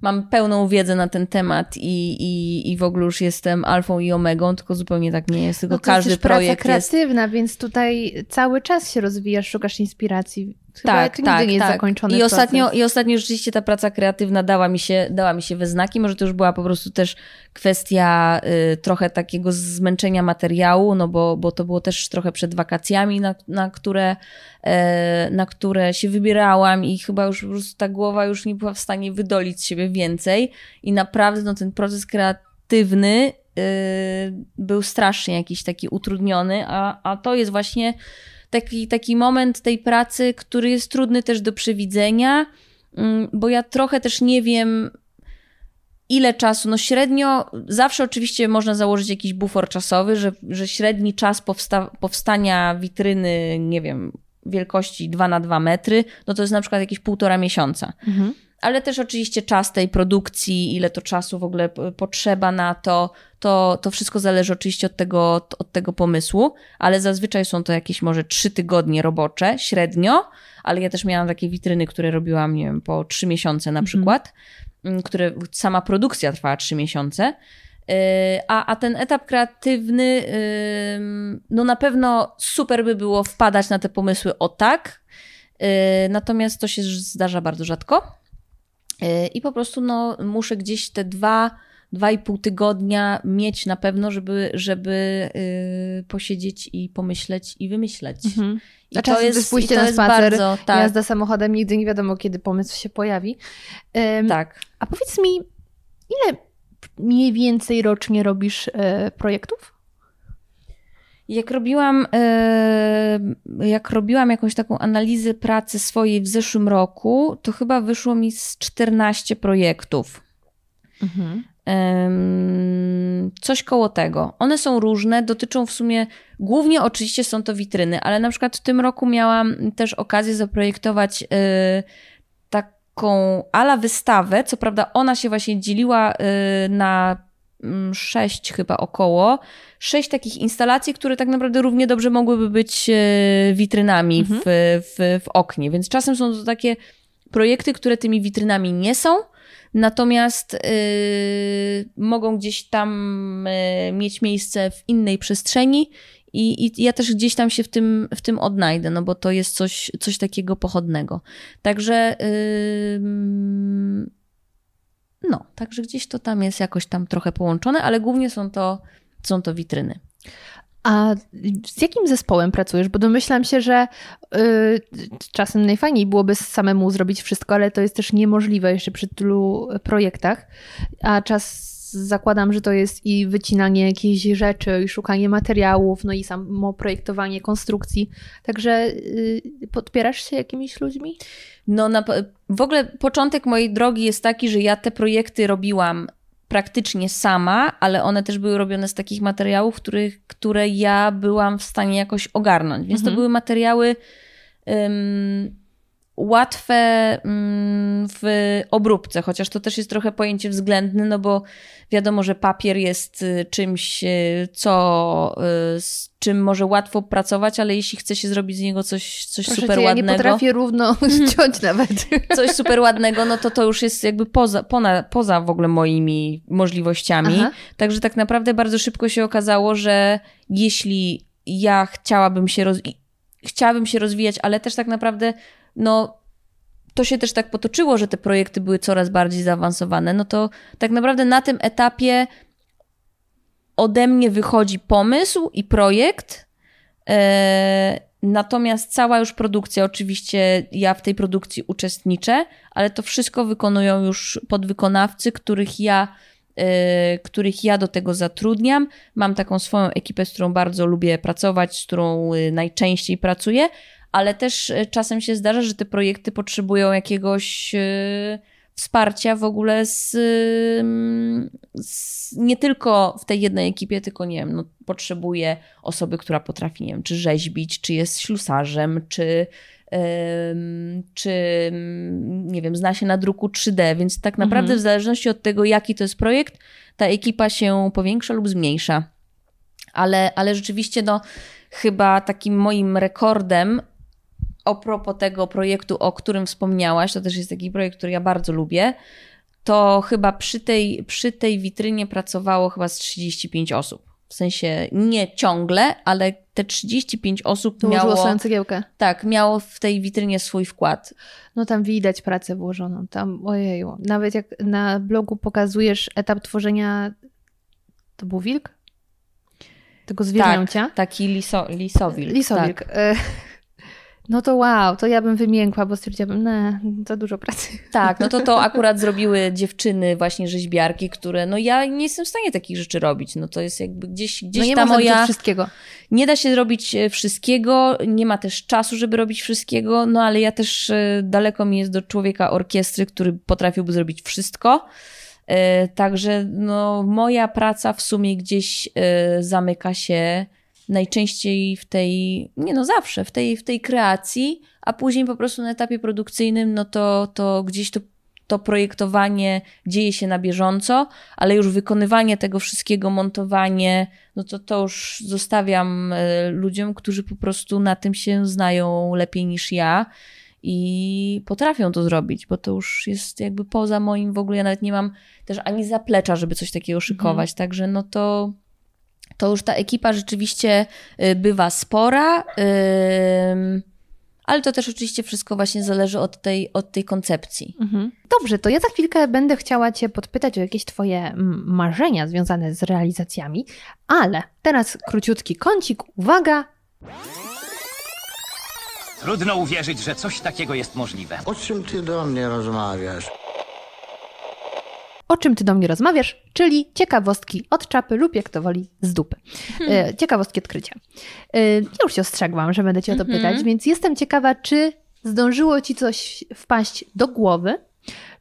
mam pełną wiedzę na ten temat i, i, i w ogóle już jestem alfą i omegą, tylko zupełnie tak nie jest, tylko no to każdy jest projekt praca kreatywna, jest... więc tutaj cały czas się rozwijasz, szukasz inspiracji. Chyba tak, to tak, nie jest tak. zakończony I ostatnio, I ostatnio rzeczywiście ta praca kreatywna dała mi, się, dała mi się we znaki. Może to już była po prostu też kwestia y, trochę takiego zmęczenia materiału, no bo, bo to było też trochę przed wakacjami, na, na, które, y, na które się wybierałam i chyba już po prostu ta głowa już nie była w stanie wydolić z siebie więcej. I naprawdę no, ten proces kreatywny y, był strasznie jakiś taki utrudniony, a, a to jest właśnie taki, taki moment tej pracy, który jest trudny też do przewidzenia, mm, bo ja trochę też nie wiem, ile czasu, no średnio, zawsze oczywiście można założyć jakiś bufor czasowy, że, że średni czas powsta powstania witryny, nie wiem, wielkości 2 na 2 metry, no to jest na przykład jakieś półtora miesiąca. Mhm ale też oczywiście czas tej produkcji, ile to czasu w ogóle potrzeba na to, to, to wszystko zależy oczywiście od tego, od tego pomysłu, ale zazwyczaj są to jakieś może trzy tygodnie robocze, średnio, ale ja też miałam takie witryny, które robiłam, nie wiem, po trzy miesiące na mhm. przykład, mm, które sama produkcja trwała trzy miesiące. Y, a, a ten etap kreatywny, no na pewno super by było wpadać na te pomysły o tak, y, natomiast to się zdarza bardzo rzadko. Y, I po prostu no, muszę gdzieś te dwa, dwa i pół tygodnia mieć na pewno, żeby, żeby yy, posiedzieć i pomyśleć i wymyśleć. Mhm. I A to jest, pójście to na spacer, bardzo, tak. jazda samochodem, nigdy nie wiadomo, kiedy pomysł się pojawi. Ym, tak. A powiedz mi, ile mniej więcej rocznie robisz y, projektów? Jak robiłam, e, jak robiłam jakąś taką analizę pracy swojej w zeszłym roku, to chyba wyszło mi z 14 projektów. Mhm. Coś koło tego. One są różne, dotyczą w sumie, głównie oczywiście są to witryny, ale na przykład w tym roku miałam też okazję zaprojektować e, taką ala wystawę. Co prawda, ona się właśnie dzieliła e, na sześć chyba około, sześć takich instalacji, które tak naprawdę równie dobrze mogłyby być e, witrynami mhm. w, w, w oknie. Więc czasem są to takie projekty, które tymi witrynami nie są, natomiast y, mogą gdzieś tam y, mieć miejsce w innej przestrzeni i, I, ja też gdzieś tam się w tym, w tym odnajdę, no bo to jest coś, coś takiego pochodnego. Także yy, no, także gdzieś to tam jest jakoś tam trochę połączone, ale głównie są to, są to witryny. A z jakim zespołem pracujesz? Bo domyślam się, że yy, czasem najfajniej byłoby samemu zrobić wszystko, ale to jest też niemożliwe jeszcze przy tylu projektach. A czas zakładam, że to jest i wycinanie jakichś rzeczy, i szukanie materiałów, no i samo projektowanie konstrukcji. Także yy, podpierasz się jakimiś ludźmi? No, na, w ogóle początek mojej drogi jest taki, że ja te projekty robiłam praktycznie sama, ale one też były robione z takich materiałów, których, które ja byłam w stanie jakoś ogarnąć. Więc mhm. to były materiały łatwe mm, w obróbce, chociaż to też jest trochę pojęcie względne, no bo wiadomo, że papier jest y, czymś, y, co, y, z czym może łatwo pracować, ale jeśli chce się zrobić z niego coś, coś Proszę super cię, ładnego. Ja nie potrafię równo ściąć nawet. Coś super ładnego, no to to już jest jakby poza, poza, poza w ogóle moimi możliwościami. Aha. Także tak naprawdę bardzo szybko się okazało, że jeśli ja chciałabym się roz... chciałabym się rozwijać, ale też tak naprawdę no to się też tak potoczyło, że te projekty były coraz bardziej zaawansowane, no to tak naprawdę na tym etapie ode mnie wychodzi pomysł i projekt. E, natomiast cała już produkcja, oczywiście ja w tej produkcji uczestniczę, ale to wszystko wykonują już podwykonawcy, których ja, e, których ja do tego zatrudniam. Mam taką swoją ekipę, z którą bardzo lubię pracować, z którą e, najczęściej pracuję, ale też e, czasem się zdarza, że te projekty potrzebują jakiegoś e, wsparcia w ogóle z, mm, z, nie tylko w tej jednej ekipie, tylko nie wiem, no, potrzebuje osoby, która potrafi, nie wiem, czy rzeźbić, czy jest ślusarzem, czy czy mm, nie wiem, zna się na druku 3D, więc tak naprawdę mhm. w zależności od tego, jaki to jest projekt, ta ekipa się powiększa lub zmniejsza. Ale, ale rzeczywiście, no, chyba takim moim rekordem a propos tego projektu, o którym wspomniałaś, to też jest taki projekt, który ja bardzo lubię, to chyba przy tej, przy tej witrynie pracowało chyba z 35 osób. W sensie nie ciągle, ale te 35 osób to miało... swoją cegiełkę. Tak, miało w tej witrynie swój wkład. No tam widać pracę włożoną. Tam, ojeju. Nawet jak na blogu pokazujesz etap tworzenia... To był wilk? Tego zwierzęcia? Tak, taki liso, lisowilk. Lisowilk. Tak. No to wow, to ja bym wymiękła, bo stwierdziłabym, ne, za dużo pracy. Tak, no to to akurat zrobiły dziewczyny, właśnie rzeźbiarki, które, no ja nie jestem w stanie takich rzeczy robić. No to jest jakby gdzieś, gdzieś no nie ta moja... wszystkiego. Nie da się zrobić e, wszystkiego, nie ma też czasu, żeby robić wszystkiego, no ale ja też e, daleko mi jest do człowieka orkiestry, który potrafiłby zrobić wszystko. E, także no, moja praca w sumie gdzieś zamyka się najczęściej w tej, nie no zawsze, w tej, w tej kreacji, a później po prostu na etapie produkcyjnym, no to, to gdzieś to, to projektowanie dzieje się na bieżąco, ale już wykonywanie tego wszystkiego, montowanie, no to to już zostawiam e, ludziom, którzy po prostu na tym się znają lepiej niż ja i potrafią to zrobić, bo to już jest jakby poza moim w ogóle, ja nawet nie mam też ani zaplecza, żeby coś takiego szykować, mhm. także no to to już ta ekipa rzeczywiście y, bywa spora. Ale to też oczywiście wszystko właśnie zależy od tej, od tej koncepcji. Mhm. Dobrze, to ja za chwilkę będę chciała Cię podpytać o jakieś Twoje marzenia związane z realizacjami, ale teraz króciutki kącik, uwaga. Trudno uwierzyć, że coś takiego jest możliwe. O czym ty do mnie rozmawiasz? O czym ty do mnie rozmawiasz, czyli ciekawostki od czapy lub jak to woli z dupy. Hmm. Ciekawostki odkrycia. E, ja już się ostrzegłam, że będę cię o to pytać, mhm. więc jestem ciekawa, czy zdążyło ci coś wpaść do głowy,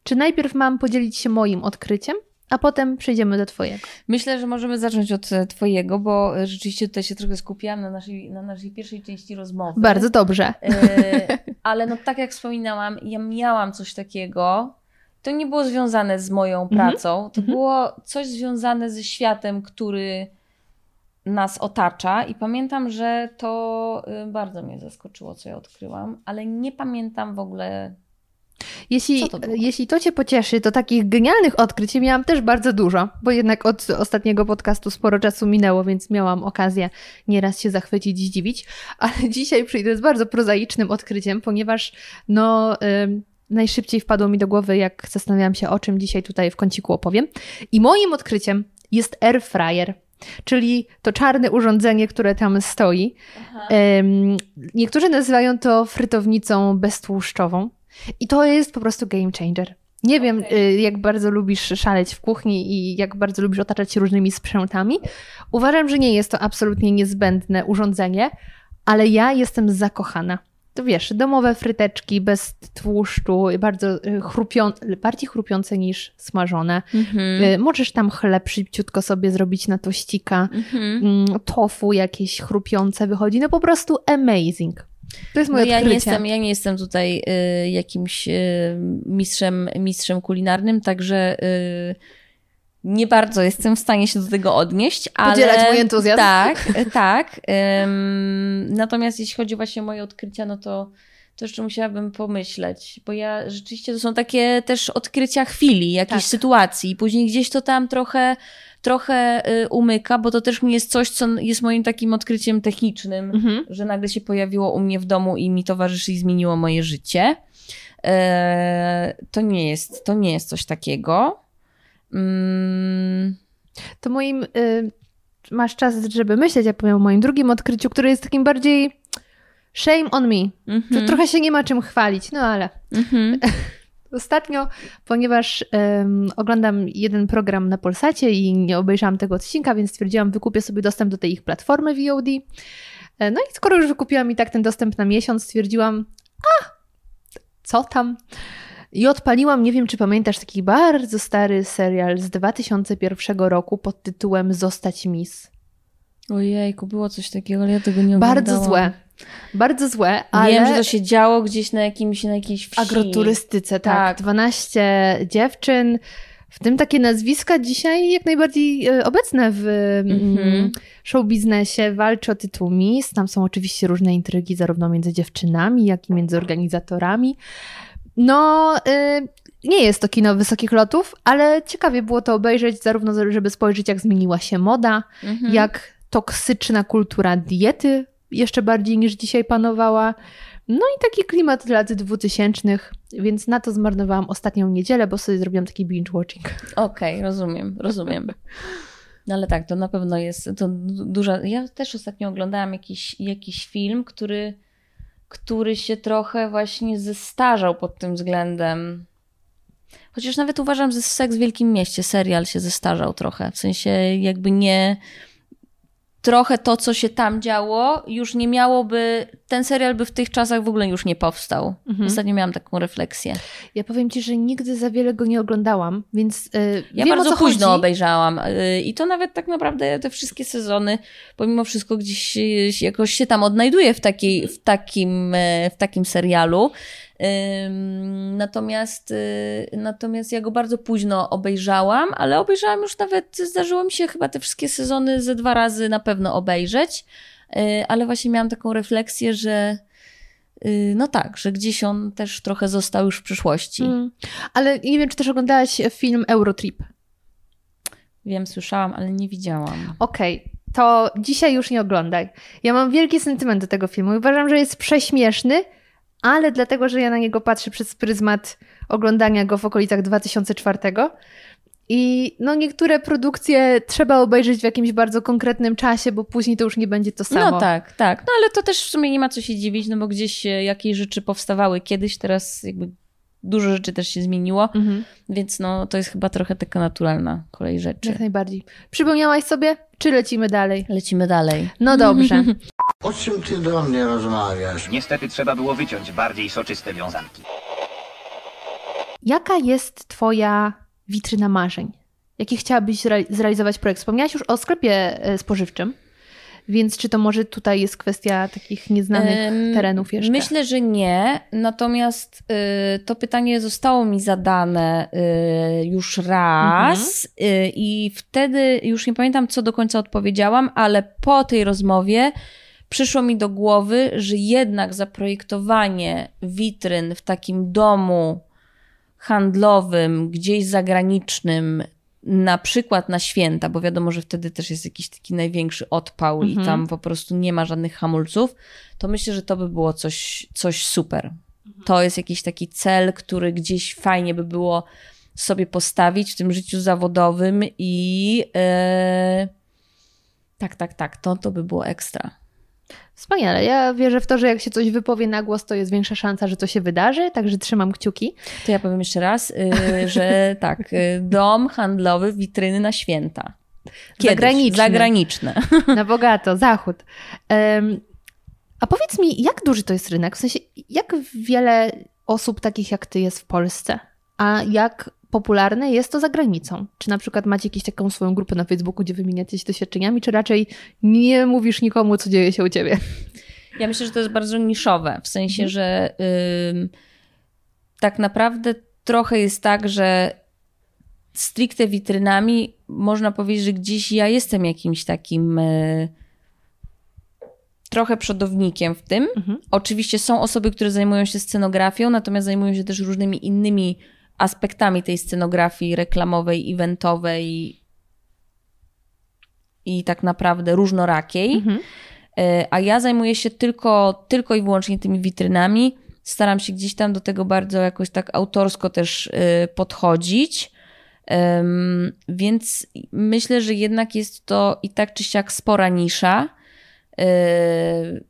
czy najpierw mam podzielić się moim odkryciem, a potem przejdziemy do Twojego. Myślę, że możemy zacząć od e, Twojego, bo rzeczywiście tutaj się trochę skupiłam na naszej, na naszej pierwszej części rozmowy. Bardzo dobrze. ale no tak jak wspominałam, ja miałam coś takiego, to nie było związane z moją mhm. pracą, to mhm. było coś związane ze światem, który nas otacza i pamiętam, że to y, bardzo mnie zaskoczyło, co ja odkryłam, ale nie pamiętam w ogóle Jeśli to było? jeśli to Cię cieszy, to takich genialnych odkryć miałam też bardzo dużo, bo jednak od ostatniego podcastu sporo czasu minęło, więc miałam okazję nieraz się zachwycić, zdziwić. Ale dzisiaj przyjdę z bardzo prozaicznym odkryciem, ponieważ no. Najszybciej wpadło mi do głowy, jak zastanawiałam się, o czym dzisiaj tutaj w kąciku opowiem. I moim odkryciem jest air fryer, czyli to czarne urządzenie, które tam stoi. Em, niektórzy nazywają to frytownicą beztłuszczową. I to jest po prostu game changer. Nie wiem, y, jak bardzo lubisz szaleć w kuchni i jak bardzo lubisz otaczać się różnymi sprzętami. Uważam, że nie jest to absolutnie niezbędne urządzenie, ale ja jestem zakochana. To wiesz, domowe fryteczki bez tłuszczu, bardzo y, chrupią, bardziej chrupiące niż smażone. Mhm. Y, Możesz tam chleb szybciutko sobie zrobić na tościka. Mhm. Mm, tofu jakieś chrupiące wychodzi. No po prostu amazing. To jest No moje ja, odkrycie. nie jestem, ja nie jestem tutaj y, jakimś y, mistrzem, mistrzem kulinarnym, także y, nie bardzo jestem w stanie się do tego odnieść. Ale, Podzielać mój entuzjazm? Tak, tak. Ym, natomiast jeśli chodzi właśnie o moje odkrycia, no to, to jeszcze musiałabym pomyśleć, bo ja rzeczywiście to są takie też odkrycia chwili, jakiejś Tak. sytuacji. Później gdzieś to tam trochę trochę y, umyka, bo to też nie jest coś, co jest moim takim odkryciem technicznym Mhm. że nagle się pojawiło u mnie w domu i mi towarzyszy i zmieniło moje życie. E, to, nie jest, to nie jest coś takiego. Mm, To moim. Y, masz czas, żeby myśleć, ja powiem o moim drugim odkryciu, które jest takim bardziej shame on me. mhm, To trochę się nie ma czym chwalić, no ale. mhm. Ostatnio, ponieważ em, oglądam jeden program na Polsacie i nie obejrzałam tego odcinka, więc stwierdziłam, wykupię sobie dostęp do tej ich platformy VOD. E, No i skoro już wykupiłam i tak ten dostęp na miesiąc, stwierdziłam, a co tam? I odpaliłam, nie wiem czy pamiętasz, taki bardzo stary serial z 2001 roku pod tytułem Zostać Miss. Ojejku, było coś takiego, ale ja tego nie Bardzo oglądałam. złe. Bardzo złe, ale... Wiem, że to się działo gdzieś na, jakimś, na jakiejś wsi. agroturystyce, tak. Tak. 12 dziewczyn, w tym takie nazwiska dzisiaj jak najbardziej e, obecne w Mhm. mm, show biznesie, walczy o tytuł Miss. Tam są oczywiście różne intrygi zarówno między dziewczynami, jak i między organizatorami. No, y, nie jest to kino wysokich lotów, ale ciekawie było to obejrzeć, zarówno żeby spojrzeć, jak zmieniła się moda, Mhm. jak toksyczna kultura diety jeszcze bardziej niż dzisiaj panowała. No i taki klimat lat 2000, więc na to zmarnowałam ostatnią niedzielę, bo sobie zrobiłam taki binge watching. Okej, rozumiem, rozumiem. No ale tak, to na pewno jest to du- duża. Ja też ostatnio oglądałam jakiś, jakiś film, który, który się trochę właśnie zestarzał pod tym względem. Chociaż nawet uważam, że Seks w Wielkim Mieście, serial się zestarzał trochę. W sensie jakby nie. Trochę to, co się tam działo, już nie miałoby. Ten serial by w tych czasach w ogóle już nie powstał. Mhm. Ostatnio miałam taką refleksję. Ja powiem Ci, że nigdy za wiele go nie oglądałam, więc yy, Ja wiem, bardzo późno chodzi. obejrzałam y, i to nawet tak naprawdę te wszystkie sezony, pomimo wszystko gdzieś się- jakoś się tam odnajduję w, takiej, w, takim, e, w takim serialu. Natomiast, y, natomiast ja go bardzo późno obejrzałam, ale obejrzałam już nawet, zdarzyło mi się chyba te wszystkie sezony ze dwa razy na pewno obejrzeć, Y, ale właśnie miałam taką refleksję, że y, no tak, że gdzieś on też trochę został już w przyszłości. Mm. Ale nie wiem, czy też oglądałaś film Eurotrip. Wiem, słyszałam, ale nie widziałam. Okej, to dzisiaj już nie oglądaj. Ja mam wielki sentyment do tego filmu. Uważam, że jest prześmieszny, ale dlatego, że ja na niego patrzę przez pryzmat oglądania go w okolicach 2004. I no niektóre produkcje trzeba obejrzeć w jakimś bardzo konkretnym czasie, bo później to już nie będzie to samo. No tak, tak. No ale to też w sumie nie ma co się dziwić, no bo gdzieś e, jakieś rzeczy powstawały kiedyś, teraz jakby dużo rzeczy też się zmieniło, Mhm, więc no to jest chyba trochę taka naturalna kolej rzeczy. jak najbardziej. Przypomniałaś sobie, czy lecimy dalej? Lecimy dalej. No dobrze. O czym ty do mnie rozmawiasz? Niestety trzeba było wyciąć bardziej soczyste wiązanki. Jaka jest Twoja witryna marzeń? Jaki chciałabyś zre- zrealizować projekt? Wspomniałaś już o sklepie e, spożywczym, więc czy to może tutaj jest kwestia takich nieznanych Em, terenów jeszcze? Myślę, że nie, natomiast y, to pytanie zostało mi zadane y, już raz y, i wtedy już nie pamiętam, co do końca odpowiedziałam, ale po tej rozmowie przyszło mi do głowy, że jednak zaprojektowanie witryn w takim domu handlowym, gdzieś zagranicznym, na przykład na święta, bo wiadomo, że wtedy też jest jakiś taki największy odpał Mhm. i tam po prostu nie ma żadnych hamulców, to myślę, że to by było coś, coś super. To jest jakiś taki cel, który gdzieś fajnie by było sobie postawić w tym życiu zawodowym i e, tak, tak, tak, to, to by było ekstra. Wspaniale. Ja wierzę w to, że jak się coś wypowie na głos, to jest większa szansa, że to się wydarzy, także trzymam kciuki. To ja powiem jeszcze raz, y, że tak, y, dom handlowy, witryny na święta. Zagraniczny. Zagraniczne. Na bogato, zachód. Em, a powiedz mi, jak duży to jest rynek? W sensie, jak wiele osób takich jak ty jest w Polsce? A jak popularne jest to za granicą? Czy na przykład macie jakąś taką swoją grupę na Facebooku, gdzie wymieniacie się doświadczeniami, czy raczej nie mówisz nikomu, co dzieje się u ciebie? Ja myślę, że to jest bardzo niszowe, w sensie, Mhm. że ym, tak naprawdę trochę jest tak, że stricte witrynami można powiedzieć, że gdzieś ja jestem jakimś takim y, trochę przodownikiem w tym. Mhm. Oczywiście są osoby, które zajmują się scenografią, natomiast zajmują się też różnymi innymi aspektami tej scenografii reklamowej, eventowej i tak naprawdę różnorakiej. Mhm. E, A ja zajmuję się tylko, tylko i wyłącznie tymi witrynami. Staram się gdzieś tam do tego bardzo jakoś tak autorsko też e, podchodzić. Więc myślę, że jednak jest to i tak czy siak spora nisza. E,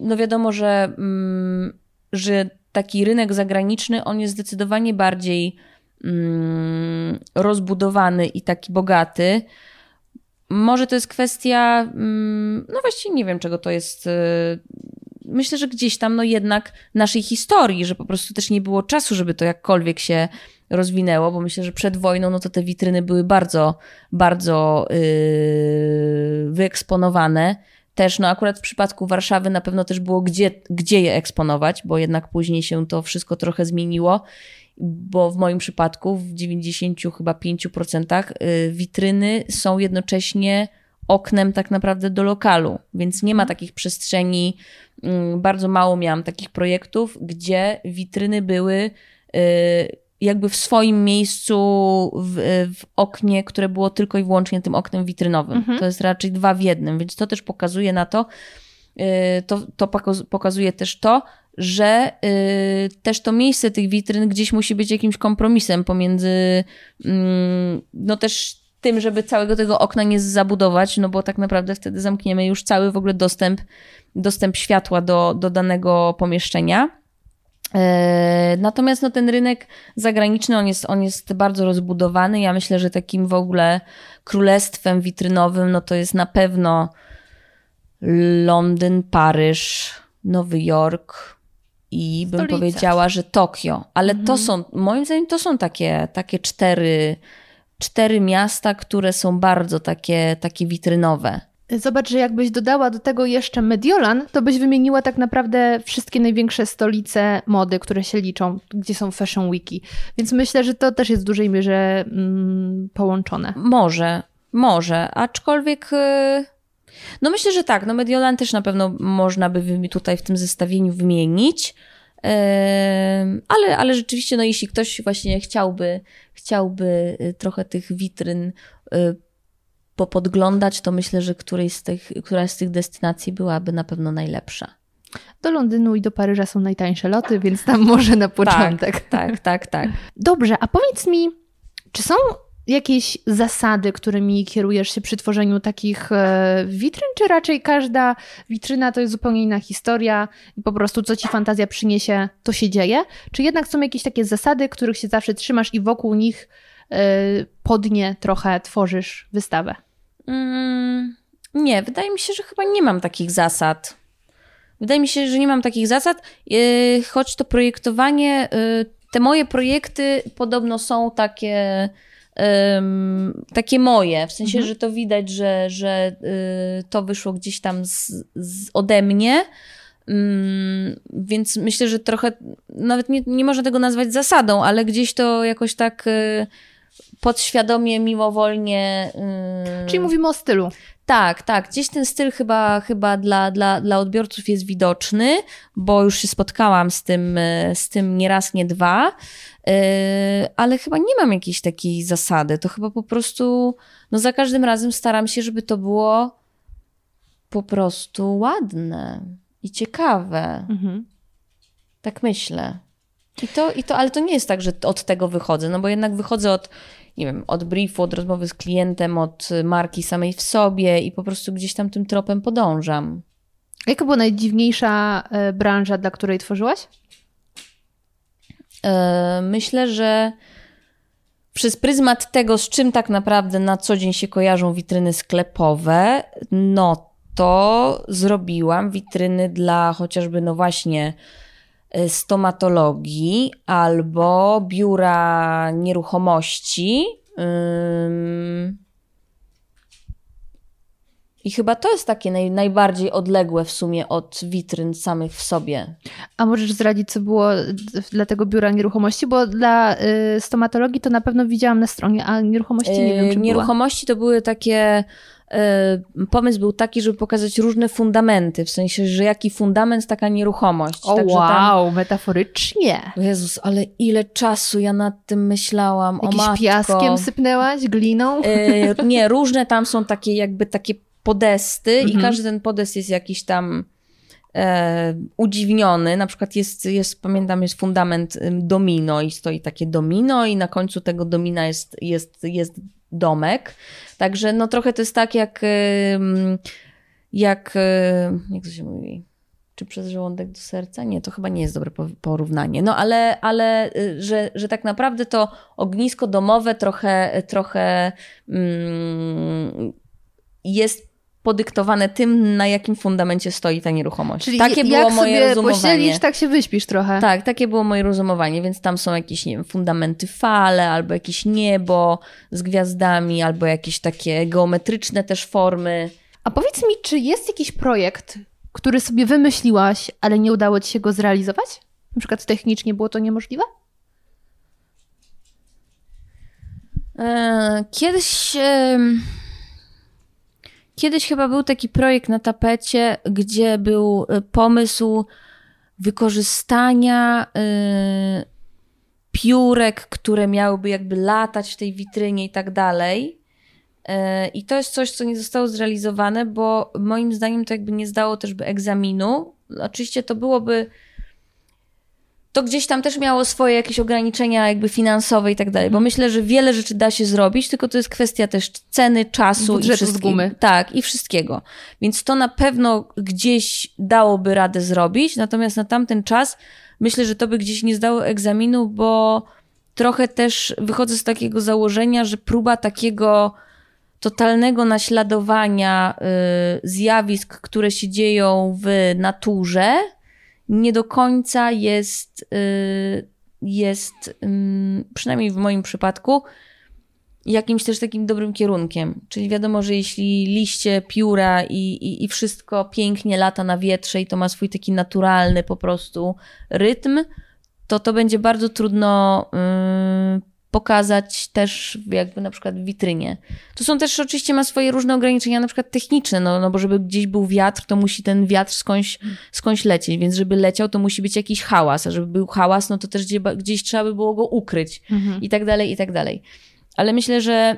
No wiadomo, że, mm, że taki rynek zagraniczny, on jest zdecydowanie bardziej mm, rozbudowany i taki bogaty. Może to jest kwestia, mm, no właściwie nie wiem, czego to jest. y, Myślę, że gdzieś tam, no jednak naszej historii, że po prostu też nie było czasu, żeby to jakkolwiek się rozwinęło, bo myślę, że przed wojną, no to te witryny były bardzo, bardzo yy, wyeksponowane. Też, no akurat w przypadku Warszawy na pewno też było gdzie, gdzie je eksponować, bo jednak później się to wszystko trochę zmieniło, bo w moim przypadku w 90 chyba 5% y, witryny są jednocześnie oknem tak naprawdę do lokalu, więc nie ma takich przestrzeni, mm, bardzo mało miałam takich projektów, gdzie witryny były y, jakby w swoim miejscu w, w oknie, które było tylko i wyłącznie tym oknem witrynowym. Mhm. To jest raczej dwa w jednym, więc to też pokazuje na to, y, to, to pokaz- pokazuje też to, że y, też to miejsce tych witryn gdzieś musi być jakimś kompromisem pomiędzy mm, no też tym, żeby całego tego okna nie zabudować, no bo tak naprawdę wtedy zamkniemy już cały w ogóle dostęp, dostęp światła do, do danego pomieszczenia. E, Natomiast no, ten rynek zagraniczny, on jest, on jest bardzo rozbudowany. Ja myślę, że takim w ogóle królestwem witrynowym, no to jest na pewno Londyn, Paryż, Nowy Jork i bym Stolice. powiedziała, że Tokio. Ale Mhm. to są, moim zdaniem, to są takie, takie cztery, cztery miasta, które są bardzo takie, takie witrynowe. Zobacz, że jakbyś dodała do tego jeszcze Mediolan, to byś wymieniła tak naprawdę wszystkie największe stolice mody, które się liczą, gdzie są Fashion Weeki. Więc myślę, że to też jest w dużej mierze mm, połączone. Może, może, aczkolwiek. y, No myślę, że tak. No Mediolan też na pewno można by tutaj w tym zestawieniu wymienić. Ym, Ale, ale rzeczywiście, no jeśli ktoś właśnie chciałby, chciałby y, trochę tych witryn y, popodglądać, to myślę, że którejś z tych, któraś z tych destynacji byłaby na pewno najlepsza. Do Londynu i do Paryża są najtańsze loty, więc tam może na początek. Tak, tak, tak. Dobrze, a powiedz mi, czy są jakieś zasady, którymi kierujesz się przy tworzeniu takich e, witryn, czy raczej każda witryna to jest zupełnie inna historia i po prostu co ci fantazja przyniesie, to się dzieje? Czy jednak są jakieś takie zasady, których się zawsze trzymasz i wokół nich pod nie trochę tworzysz wystawę? Mm, nie, wydaje mi się, że chyba nie mam takich zasad. Wydaje mi się, że nie mam takich zasad, yy, choć to projektowanie, yy, te moje projekty podobno są takie, takie moje, w sensie, że to widać, że, że to wyszło gdzieś tam z, z ode mnie. Mm, więc myślę, że trochę, nawet nie, nie można tego nazwać zasadą, ale gdzieś to jakoś tak podświadomie, mimowolnie. yy, Czyli mówimy o stylu. Tak, tak. Gdzieś ten styl chyba, chyba dla, dla, dla odbiorców jest widoczny, bo już się spotkałam z tym, e, z tym nie raz, nie dwa, e, ale chyba nie mam jakiejś takiej zasady. To chyba po prostu, no za każdym razem staram się, żeby to było po prostu ładne i ciekawe. Mhm. Tak myślę. I to, i to, ale to nie jest tak, że od tego wychodzę, no bo jednak wychodzę od, nie wiem, od briefu, od rozmowy z klientem, od marki samej w sobie i po prostu gdzieś tam tym tropem podążam. Jaka była najdziwniejsza e, branża, dla której tworzyłaś? E, myślę, że przez pryzmat tego, z czym tak naprawdę na co dzień się kojarzą witryny sklepowe, no to zrobiłam witryny dla chociażby, no właśnie, stomatologii albo biura nieruchomości. I chyba to jest takie naj, najbardziej odległe w sumie od witryn samych w sobie. A możesz zdradzić, co było dla tego biura nieruchomości? Bo dla y, stomatologii to na pewno widziałam na stronie, a nieruchomości nie wiem, czy Nieruchomości była. to były takie Y, pomysł był taki, żeby pokazać różne fundamenty, w sensie, że jaki fundament, taka nieruchomość. O Także wow, tam... metaforycznie. Jezus, ale ile czasu ja nad tym myślałam, Jakiś o matko. piaskiem sypnęłaś, gliną? Yy, nie, różne tam są takie jakby takie podesty Mhm. i każdy ten podest jest jakiś tam e, udziwniony. Na przykład jest, jest, pamiętam, jest fundament domino i stoi takie domino i na końcu tego domina jest, jest, jest domek. Także no trochę to jest tak jak jak, jak to się mówi? Czy przez żołądek do serca? Nie, to chyba nie jest dobre porównanie. No ale, ale y, że, że tak naprawdę to ognisko domowe trochę, trochę mm, jest podyktowane tym, na jakim fundamencie stoi ta nieruchomość. Czyli takie jak było moje sobie rozumowanie. tak się wyśpisz trochę. Tak, takie było moje rozumowanie, więc tam są jakieś, nie wiem, fundamenty fale, albo jakieś niebo z gwiazdami, albo jakieś takie geometryczne też formy. A powiedz mi, czy jest jakiś projekt, który sobie wymyśliłaś, ale nie udało ci się go zrealizować? Na przykład technicznie było to niemożliwe? E, kiedyś... Kiedyś chyba był taki projekt na tapecie, gdzie był y, pomysł wykorzystania y, piórek, które miałyby jakby latać w tej witrynie i tak dalej. Y, I to jest coś, co nie zostało zrealizowane, bo moim zdaniem to jakby nie zdało też by egzaminu. Oczywiście to byłoby to gdzieś tam też miało swoje jakieś ograniczenia jakby finansowe i tak dalej, bo myślę, że wiele rzeczy da się zrobić, tylko to jest kwestia też ceny, czasu Budżetu i z wszystkiego. gumy. Tak, i wszystkiego. Więc to na pewno gdzieś dałoby radę zrobić, natomiast na tamten czas myślę, że to by gdzieś nie zdało egzaminu, bo trochę też wychodzę z takiego założenia, że próba takiego totalnego naśladowania y, zjawisk, które się dzieją w naturze, nie do końca jest, y, jest przynajmniej w moim przypadku, jakimś też takim dobrym kierunkiem. Czyli wiadomo, że jeśli liście, pióra i, i, i wszystko pięknie lata na wietrze i to ma swój taki naturalny po prostu rytm, to to będzie bardzo trudno yy, pokazać też jakby na przykład w witrynie. To są też oczywiście ma swoje różne ograniczenia, na przykład techniczne, no, no bo żeby gdzieś był wiatr, to musi ten wiatr skądś, skądś lecieć, więc żeby leciał, to musi być jakiś hałas, a żeby był hałas, no to też gdzieś, gdzieś trzeba by było go ukryć Mhm. i tak dalej, i tak dalej. Ale myślę, że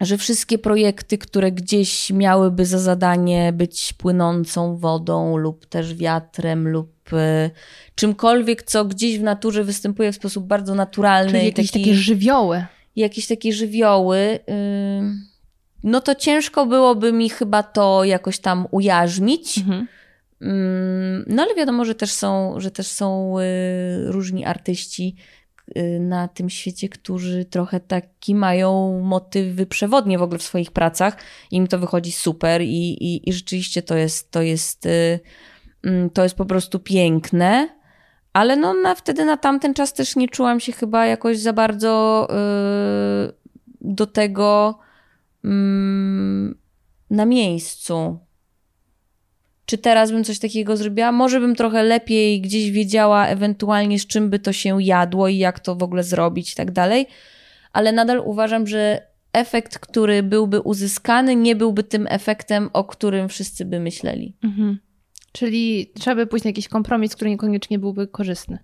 że wszystkie projekty, które gdzieś miałyby za zadanie być płynącą wodą lub też wiatrem lub y, czymkolwiek, co gdzieś w naturze występuje w sposób bardzo naturalny. Czyli i jakieś taki, takie żywioły. jakieś takie żywioły, y, no to ciężko byłoby mi chyba to jakoś tam ujarzmić. Mhm. Mm, No ale wiadomo, że też są, że też są y, różni artyści na tym świecie, którzy trochę taki mają motywy przewodnie w ogóle w swoich pracach. Im to wychodzi super i, i, i rzeczywiście to jest, to jest, to jest po prostu piękne. Ale no na, wtedy na tamten czas też nie czułam się chyba jakoś za bardzo y, do tego mm, na miejscu. Czy teraz bym coś takiego zrobiła? Może bym trochę lepiej gdzieś wiedziała ewentualnie z czym by to się jadło i jak to w ogóle zrobić i tak dalej, ale nadal uważam, że efekt, który byłby uzyskany, nie byłby tym efektem, o którym wszyscy by myśleli. Mhm. Czyli trzeba by pójść na jakiś kompromis, który niekoniecznie byłby korzystny.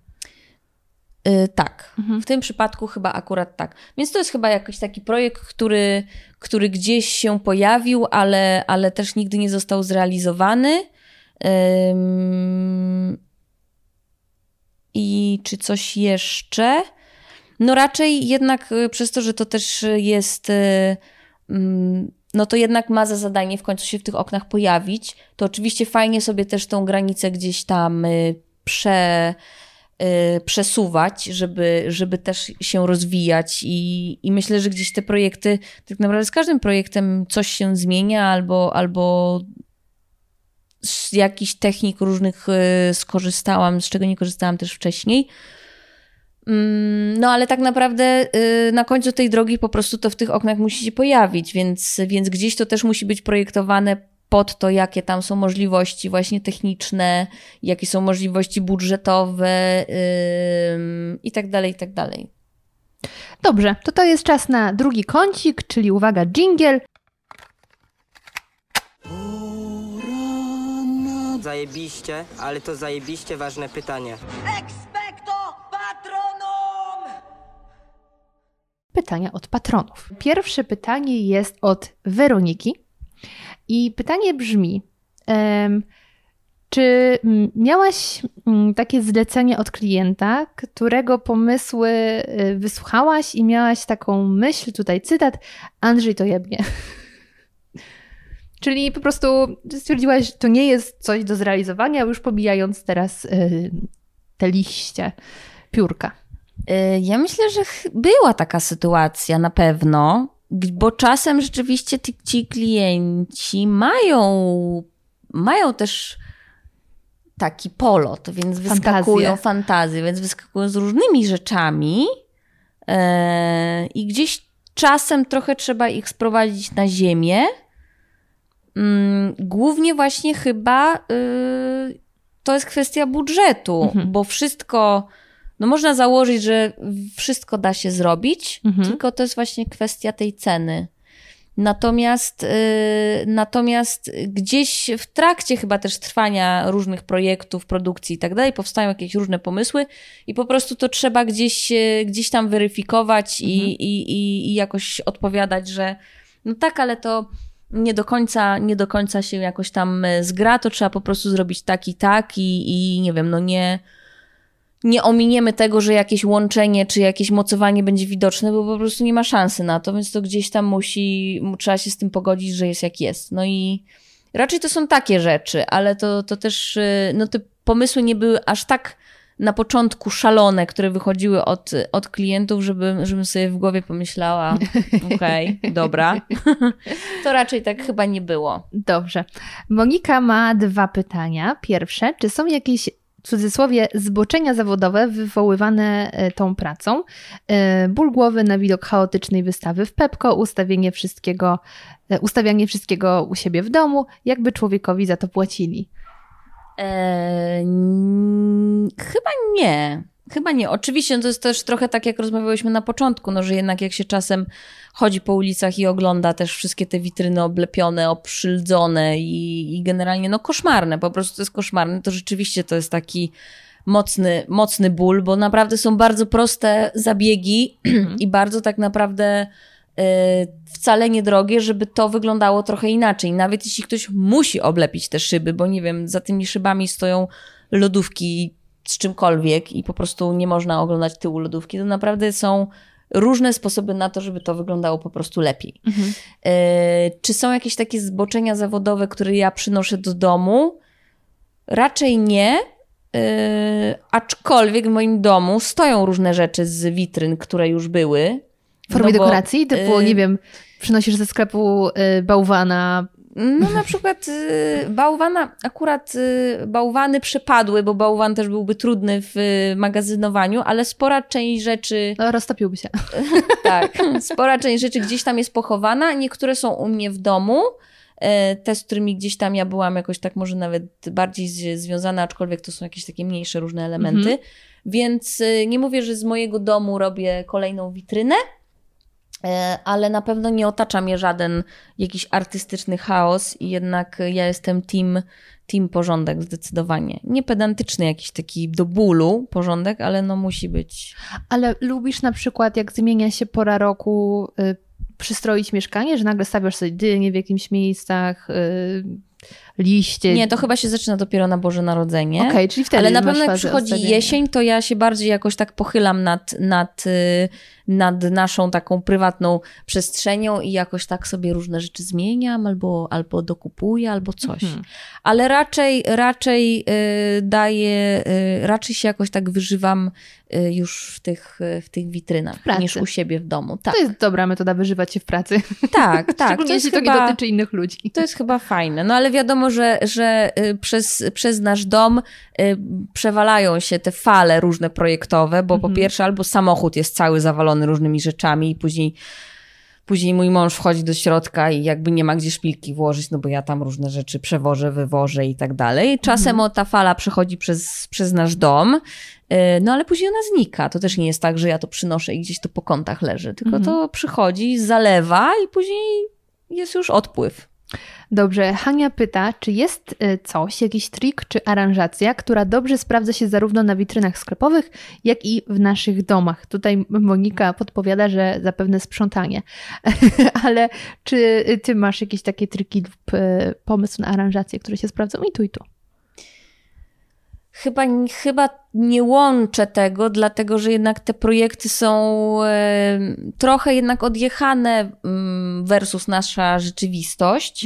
Yy, tak, Mhm. w tym przypadku chyba akurat tak. Więc to jest chyba jakiś taki projekt, który, który gdzieś się pojawił, ale, ale też nigdy nie został zrealizowany. I czy coś jeszcze? No raczej jednak y, przez to, że to też jest, y, no to jednak ma za zadanie w końcu się w tych oknach pojawić, to oczywiście fajnie sobie też tą granicę gdzieś tam y, prze, y, przesuwać, żeby, żeby też się rozwijać i, i myślę, że gdzieś te projekty, tak naprawdę z każdym projektem coś się zmienia albo, albo z jakichś technik różnych y, skorzystałam, z czego nie korzystałam też wcześniej. Mm, No, ale tak naprawdę y, na końcu tej drogi po prostu to w tych oknach musi się pojawić, więc, więc gdzieś to też musi być projektowane pod to, jakie tam są możliwości właśnie techniczne, jakie są możliwości budżetowe i tak dalej, i tak dalej. Dobrze, to to jest czas na drugi kącik, czyli uwaga, jingle. Zajebiście, ale to zajebiście ważne pytanie. Expecto Pytania od patronów. Pierwsze pytanie jest od Weroniki i pytanie brzmi: czy mm, miałaś mm, takie zlecenie od klienta, którego pomysły y, wysłuchałaś i miałaś taką myśl, tutaj cytat, Andrzej to jebnie. Czyli po prostu stwierdziłaś, że to nie jest coś do zrealizowania, już pomijając teraz y, te liście piórka. Y, Ja myślę, że była taka sytuacja na pewno, bo czasem rzeczywiście ci, ci klienci mają, mają też taki polot, więc wyskakują Fantazję. fantazje, więc wyskakują z różnymi rzeczami e, i gdzieś czasem trochę trzeba ich sprowadzić na ziemię. Mm, Głównie właśnie chyba y, to jest kwestia budżetu, Mhm. bo wszystko, no można założyć, że wszystko da się zrobić, Mhm. tylko to jest właśnie kwestia tej ceny. Natomiast, y, natomiast gdzieś w trakcie chyba też trwania różnych projektów, produkcji i tak dalej, powstają jakieś różne pomysły i po prostu to trzeba gdzieś, y, gdzieś tam weryfikować i, Mhm. i, i, i jakoś odpowiadać, że no tak, ale to nie do końca, nie do końca się jakoś tam y, zgra, to trzeba po prostu zrobić tak i tak i, i nie wiem, no nie, nie ominiemy tego, że jakieś łączenie czy jakieś mocowanie będzie widoczne, bo po prostu nie ma szansy na to, więc to gdzieś tam musi, mu- trzeba się z tym pogodzić, że jest jak jest. No i raczej to są takie rzeczy, ale to, to też, y, no te pomysły nie były aż tak na początku szalone, które wychodziły od, od klientów, żeby, żebym sobie w głowie pomyślała, okej, dobra. to raczej tak chyba nie było. Dobrze. Monika ma dwa pytania. Pierwsze, czy są jakieś w cudzysłowie zboczenia zawodowe wywoływane e, tą pracą? E, Ból głowy na widok chaotycznej wystawy w Pepko, ustawienie wszystkiego, e, ustawianie wszystkiego u siebie w domu, jakby człowiekowi za to płacili. Eee, chyba nie. Chyba nie. Oczywiście no to jest też trochę tak, jak rozmawiałyśmy na początku, no, że jednak jak się czasem chodzi po ulicach i ogląda też wszystkie te witryny oblepione, obszyldzone i, i generalnie no koszmarne, po prostu to jest koszmarne, to rzeczywiście to jest taki mocny, mocny ból, bo naprawdę są bardzo proste zabiegi i bardzo tak naprawdę y, wcale niedrogie, żeby to wyglądało trochę inaczej. Nawet jeśli ktoś musi oblepić te szyby, bo nie wiem, za tymi szybami stoją lodówki z czymkolwiek i po prostu nie można oglądać tyłu lodówki, to naprawdę są różne sposoby na to, żeby to wyglądało po prostu lepiej. E, czy są jakieś takie zboczenia zawodowe, które ja przynoszę do domu? Raczej nie. E, aczkolwiek w moim domu stoją różne rzeczy z witryn, które już były. W formie No bo, dekoracji? Typu, y, nie wiem, przynosisz ze sklepu bałwana. No na przykład y, bałwana, akurat y, bałwany przepadły, bo bałwan też byłby trudny w y, magazynowaniu, ale spora część rzeczy, No, roztopiłby się. tak, spora część rzeczy gdzieś tam jest pochowana, niektóre są u mnie w domu, e, te, z którymi gdzieś tam ja byłam jakoś tak może nawet bardziej związana, aczkolwiek to są jakieś takie mniejsze różne elementy, więc y, nie mówię, że z mojego domu robię kolejną witrynę, ale na pewno nie otacza mnie żaden jakiś artystyczny chaos i jednak ja jestem team, team porządek zdecydowanie. Nie pedantyczny jakiś taki do bólu porządek, ale no musi być. Ale lubisz na przykład, jak zmienia się pora roku, y, przystroić mieszkanie, że nagle stawiasz sobie dynie w jakimś miejscach, y, liście. Nie, to chyba się zaczyna dopiero na Boże Narodzenie. Okej, okay, czyli wtedy Ale na pewno jak przychodzi jesień, to ja się bardziej jakoś tak pochylam nad, nad, y, nad naszą taką prywatną przestrzenią i jakoś tak sobie różne rzeczy zmieniam, albo, albo dokupuję, albo coś. Mhm. Ale raczej, raczej y, daję, y, raczej się jakoś tak wyżywam już w tych, w tych witrynach, pracy. niż u siebie w domu. Tak, To jest dobra metoda wyżywać się w pracy. tak, tak. Szczególnie To jeśli to nie chyba- dotyczy innych ludzi. to jest chyba fajne. No ale wiadomo, że, że y, przez, przez nasz dom y, przewalają się te fale różne projektowe, bo po pierwsze albo samochód jest cały zawalony różnymi rzeczami i później Później mój mąż wchodzi do środka i jakby nie ma gdzie szpilki włożyć, no bo ja tam różne rzeczy przewożę, wywożę i tak dalej. Czasem o, ta fala przechodzi przez, przez nasz dom, y, no ale później ona znika. To też nie jest tak, że ja to przynoszę i gdzieś to po kątach leży, tylko to przychodzi, zalewa i później jest już odpływ. Dobrze, Hania pyta, czy jest y, coś, jakiś trik czy aranżacja, która dobrze sprawdza się zarówno na witrynach sklepowych, jak i w naszych domach. Tutaj Monika podpowiada, że zapewne sprzątanie. Ale czy ty masz jakieś takie triki lub y, pomysł na aranżację, które się sprawdzą i tu i tu? Chyba, chyba nie łączę tego, dlatego że jednak te projekty są e, trochę jednak odjechane mm, versus nasza rzeczywistość.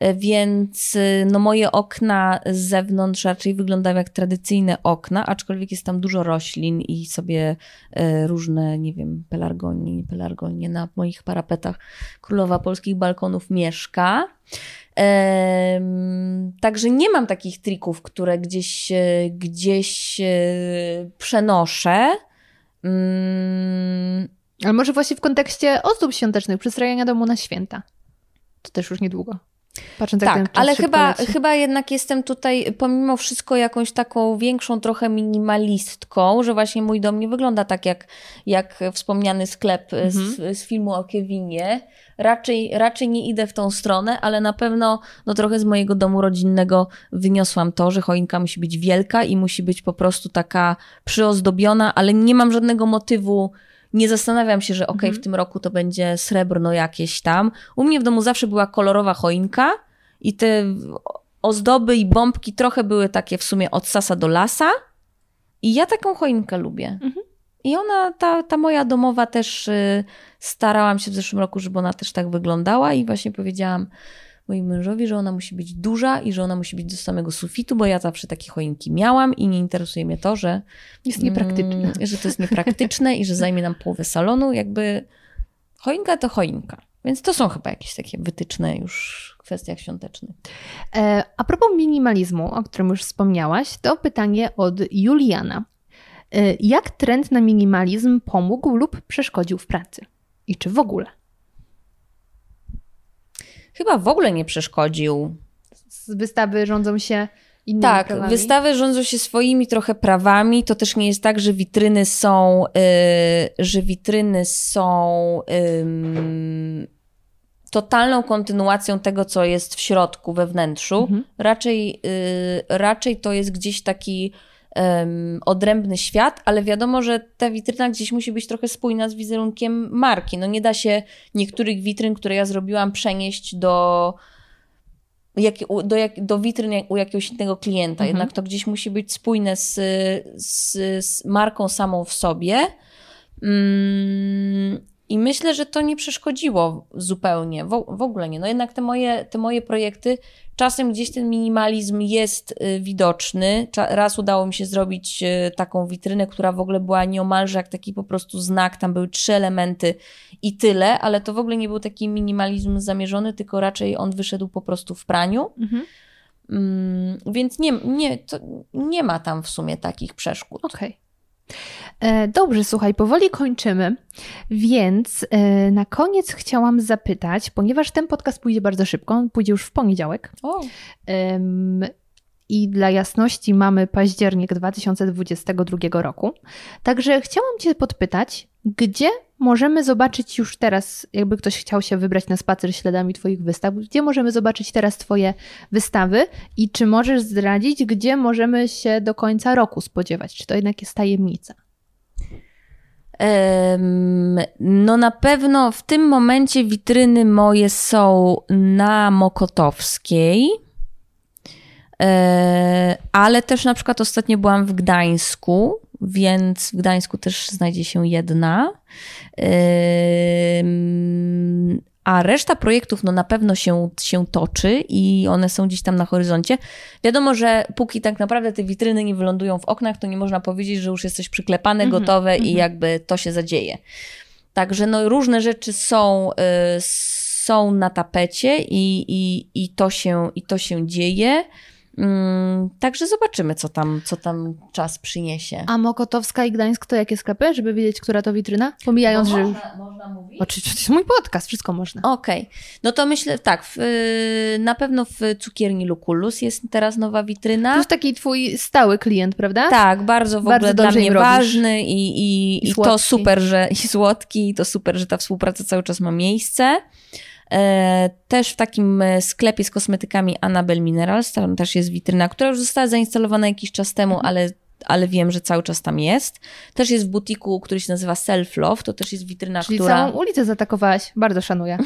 E, Więc e, no, moje okna z zewnątrz raczej wyglądają jak tradycyjne okna, aczkolwiek jest tam dużo roślin i sobie różne, nie wiem, pelargonie, nie pelargonie na moich parapetach królowa polskich balkonów mieszka. Także nie mam takich trików, które gdzieś, e, gdzieś e, przenoszę. Mm, Ale może właśnie w kontekście ozdób świątecznych, przystrojenia domu na święta. To też już niedługo. Patrząc jak ten Tak, ale chyba, leci. chyba jednak jestem tutaj pomimo wszystko jakąś taką większą trochę minimalistką, że właśnie mój dom nie wygląda tak jak, jak wspomniany sklep z, z filmu o Kevinie. Raczej, raczej nie idę w tą stronę, ale na pewno no, trochę z mojego domu rodzinnego wyniosłam to, że choinka musi być wielka i musi być po prostu taka przyozdobiona, ale nie mam żadnego motywu nie zastanawiam się, że okej, w tym roku to będzie srebrno jakieś tam. U mnie w domu zawsze była kolorowa choinka i te ozdoby i bombki trochę były takie w sumie od sasa do lasa. I ja taką choinkę lubię. I ona, ta, ta moja domowa też y, starałam się w zeszłym roku, żeby ona też tak wyglądała i właśnie powiedziałam mojemu mężowi, że ona musi być duża i że ona musi być do samego sufitu, bo ja zawsze takie choinki miałam i nie interesuje mnie to, że Jest niepraktyczne. Mm, że to jest niepraktyczne i że zajmie nam połowę salonu. Jakby choinka to choinka. Więc to są chyba jakieś takie wytyczne już w kwestiach świątecznych. E, a propos minimalizmu, o którym już wspomniałaś, to pytanie od Juliana. E, jak trend na minimalizm pomógł lub przeszkodził w pracy? I czy w ogóle? Chyba w ogóle nie przeszkodził. Z wystawy rządzą się innymi Tak, prawami? wystawy rządzą się swoimi trochę prawami. To też nie jest tak, że witryny są, y, że witryny są ym, totalną kontynuacją tego, co jest w środku, we wnętrzu. Mhm. Raczej, y, raczej to jest gdzieś taki ym, odrębny świat, ale wiadomo, że ta witryna gdzieś musi być trochę spójna z wizerunkiem marki. No nie da się niektórych witryn, które ja zrobiłam, przenieść do jak, do, jak, do witryn u jakiegoś innego klienta. Jednak to gdzieś musi być spójne z, z, z marką samą w sobie. Mm, I myślę, że to nie przeszkodziło zupełnie, w, w ogóle nie. No jednak te moje, te moje projekty, czasem gdzieś ten minimalizm jest y, widoczny. Raz udało mi się zrobić y, taką witrynę, która w ogóle była nieomalże jak taki po prostu znak. Tam były trzy elementy i tyle, ale to w ogóle nie był taki minimalizm zamierzony, tylko raczej on wyszedł po prostu w praniu. Mhm. Mm, więc nie, nie, to nie ma tam w sumie takich przeszkód. Okej. E, Dobrze, słuchaj, powoli kończymy, więc e, na koniec chciałam zapytać, ponieważ ten podcast pójdzie bardzo szybko, on pójdzie już w poniedziałek. O, i dla jasności mamy październik 2022 roku. Także chciałam Cię podpytać, gdzie możemy zobaczyć już teraz, jakby ktoś chciał się wybrać na spacer śladami Twoich wystaw, gdzie możemy zobaczyć teraz Twoje wystawy i czy możesz zdradzić, gdzie możemy się do końca roku spodziewać? Czy to jednak jest tajemnica? No na pewno w tym momencie witryny moje są na Mokotowskiej, E, ale też na przykład ostatnio byłam w Gdańsku, więc w Gdańsku też znajdzie się jedna. A reszta projektów no na pewno się, się toczy i one są gdzieś tam na horyzoncie. Wiadomo, że póki tak naprawdę te witryny nie wylądują w oknach, to nie można powiedzieć, że już jest coś przyklepane, gotowe i jakby to się zadzieje. Także no, różne rzeczy są, y, są na tapecie i, i, i, to się, i to się dzieje. Mm, także zobaczymy, co tam, co tam czas przyniesie. A Mokotowska i Gdańsk to jakie sklepy, żeby wiedzieć, która to witryna? Pomijając, że... można, można mówić? Oczywiście, to jest mój podcast, wszystko można. Okej, no to myślę tak, w, y, na pewno w cukierni Lucullus jest teraz nowa To witryna. jest taki twój stały klient, prawda? Tak, bardzo w Bardzo ogóle dla mnie ważny i, i, I i, to super, że i słodki, i to super, że ta współpraca cały czas ma miejsce. E, też w takim e, sklepie z kosmetykami Annabelle Minerals, tam też jest witryna, która już została zainstalowana jakiś czas temu, Mhm. ale, ale wiem, że cały czas tam jest. Też jest w butiku, który się nazywa Self Love, to też jest witryna, Czyli która... całą ulicę zaatakowałaś. Bardzo szanuję.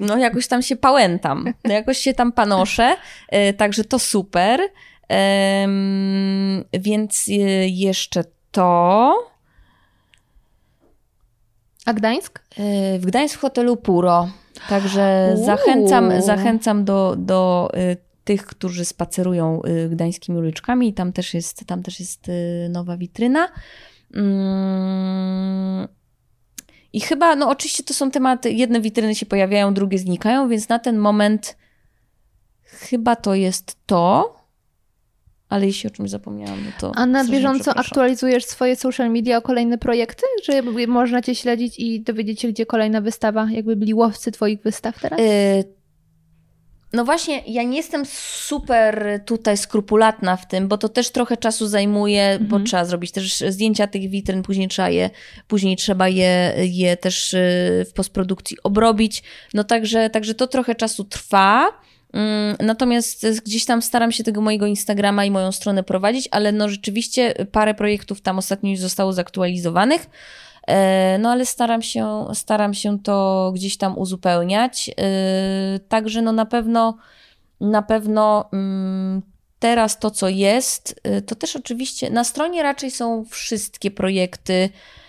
no jakoś tam się pałętam, no, jakoś się tam panoszę, e, także to super. Więc jeszcze to. A Gdańsk? W Gdańsku w hotelu Puro. Także Uuu. zachęcam, zachęcam do, do e, tych, którzy spacerują e, gdańskimi uliczkami. Tam też jest, tam też jest e, nowa witryna. Mm. I chyba, no oczywiście to są tematy, jedne witryny się pojawiają, drugie znikają, więc na ten moment chyba to jest to. Ale jeśli o czymś zapomniałam, no to. A na bieżąco aktualizujesz swoje social media o kolejne projekty? Że można cię śledzić i dowiedzieć się, gdzie kolejna wystawa? Jakby byli łowcy twoich wystaw teraz? Y, No właśnie, ja nie jestem super tutaj skrupulatna w tym, bo to też trochę czasu zajmuje, bo Mhm. trzeba zrobić też zdjęcia tych witryn, później trzeba je, później trzeba je, je też y, w postprodukcji obrobić. No także, także to trochę czasu trwa. Mm, Natomiast gdzieś tam staram się tego mojego Instagrama i moją stronę prowadzić, ale no rzeczywiście parę projektów tam ostatnio już zostało zaktualizowanych. E, No ale staram się, staram się to gdzieś tam uzupełniać. E, Także no na pewno, na pewno mm, teraz to, co jest, e, to też oczywiście na stronie raczej są wszystkie projekty e,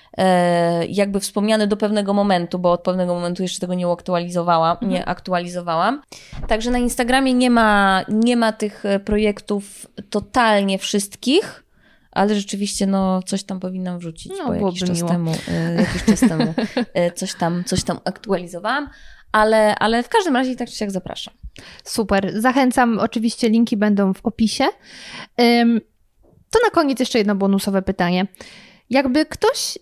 jakby wspomniane do pewnego momentu, bo od pewnego momentu jeszcze tego nie aktualizowałam, nie aktualizowałam. Także na Instagramie nie ma, nie ma tych e, projektów totalnie wszystkich, ale rzeczywiście no, coś tam powinnam wrzucić, No, bo jakiś czas, miło. temu, e, jakiś czas temu e, coś tam, coś tam aktualizowałam, ale, ale w każdym razie tak czy siak zapraszam. Super. Zachęcam. Oczywiście linki będą w opisie. To na koniec jeszcze jedno bonusowe pytanie. Jakby ktoś,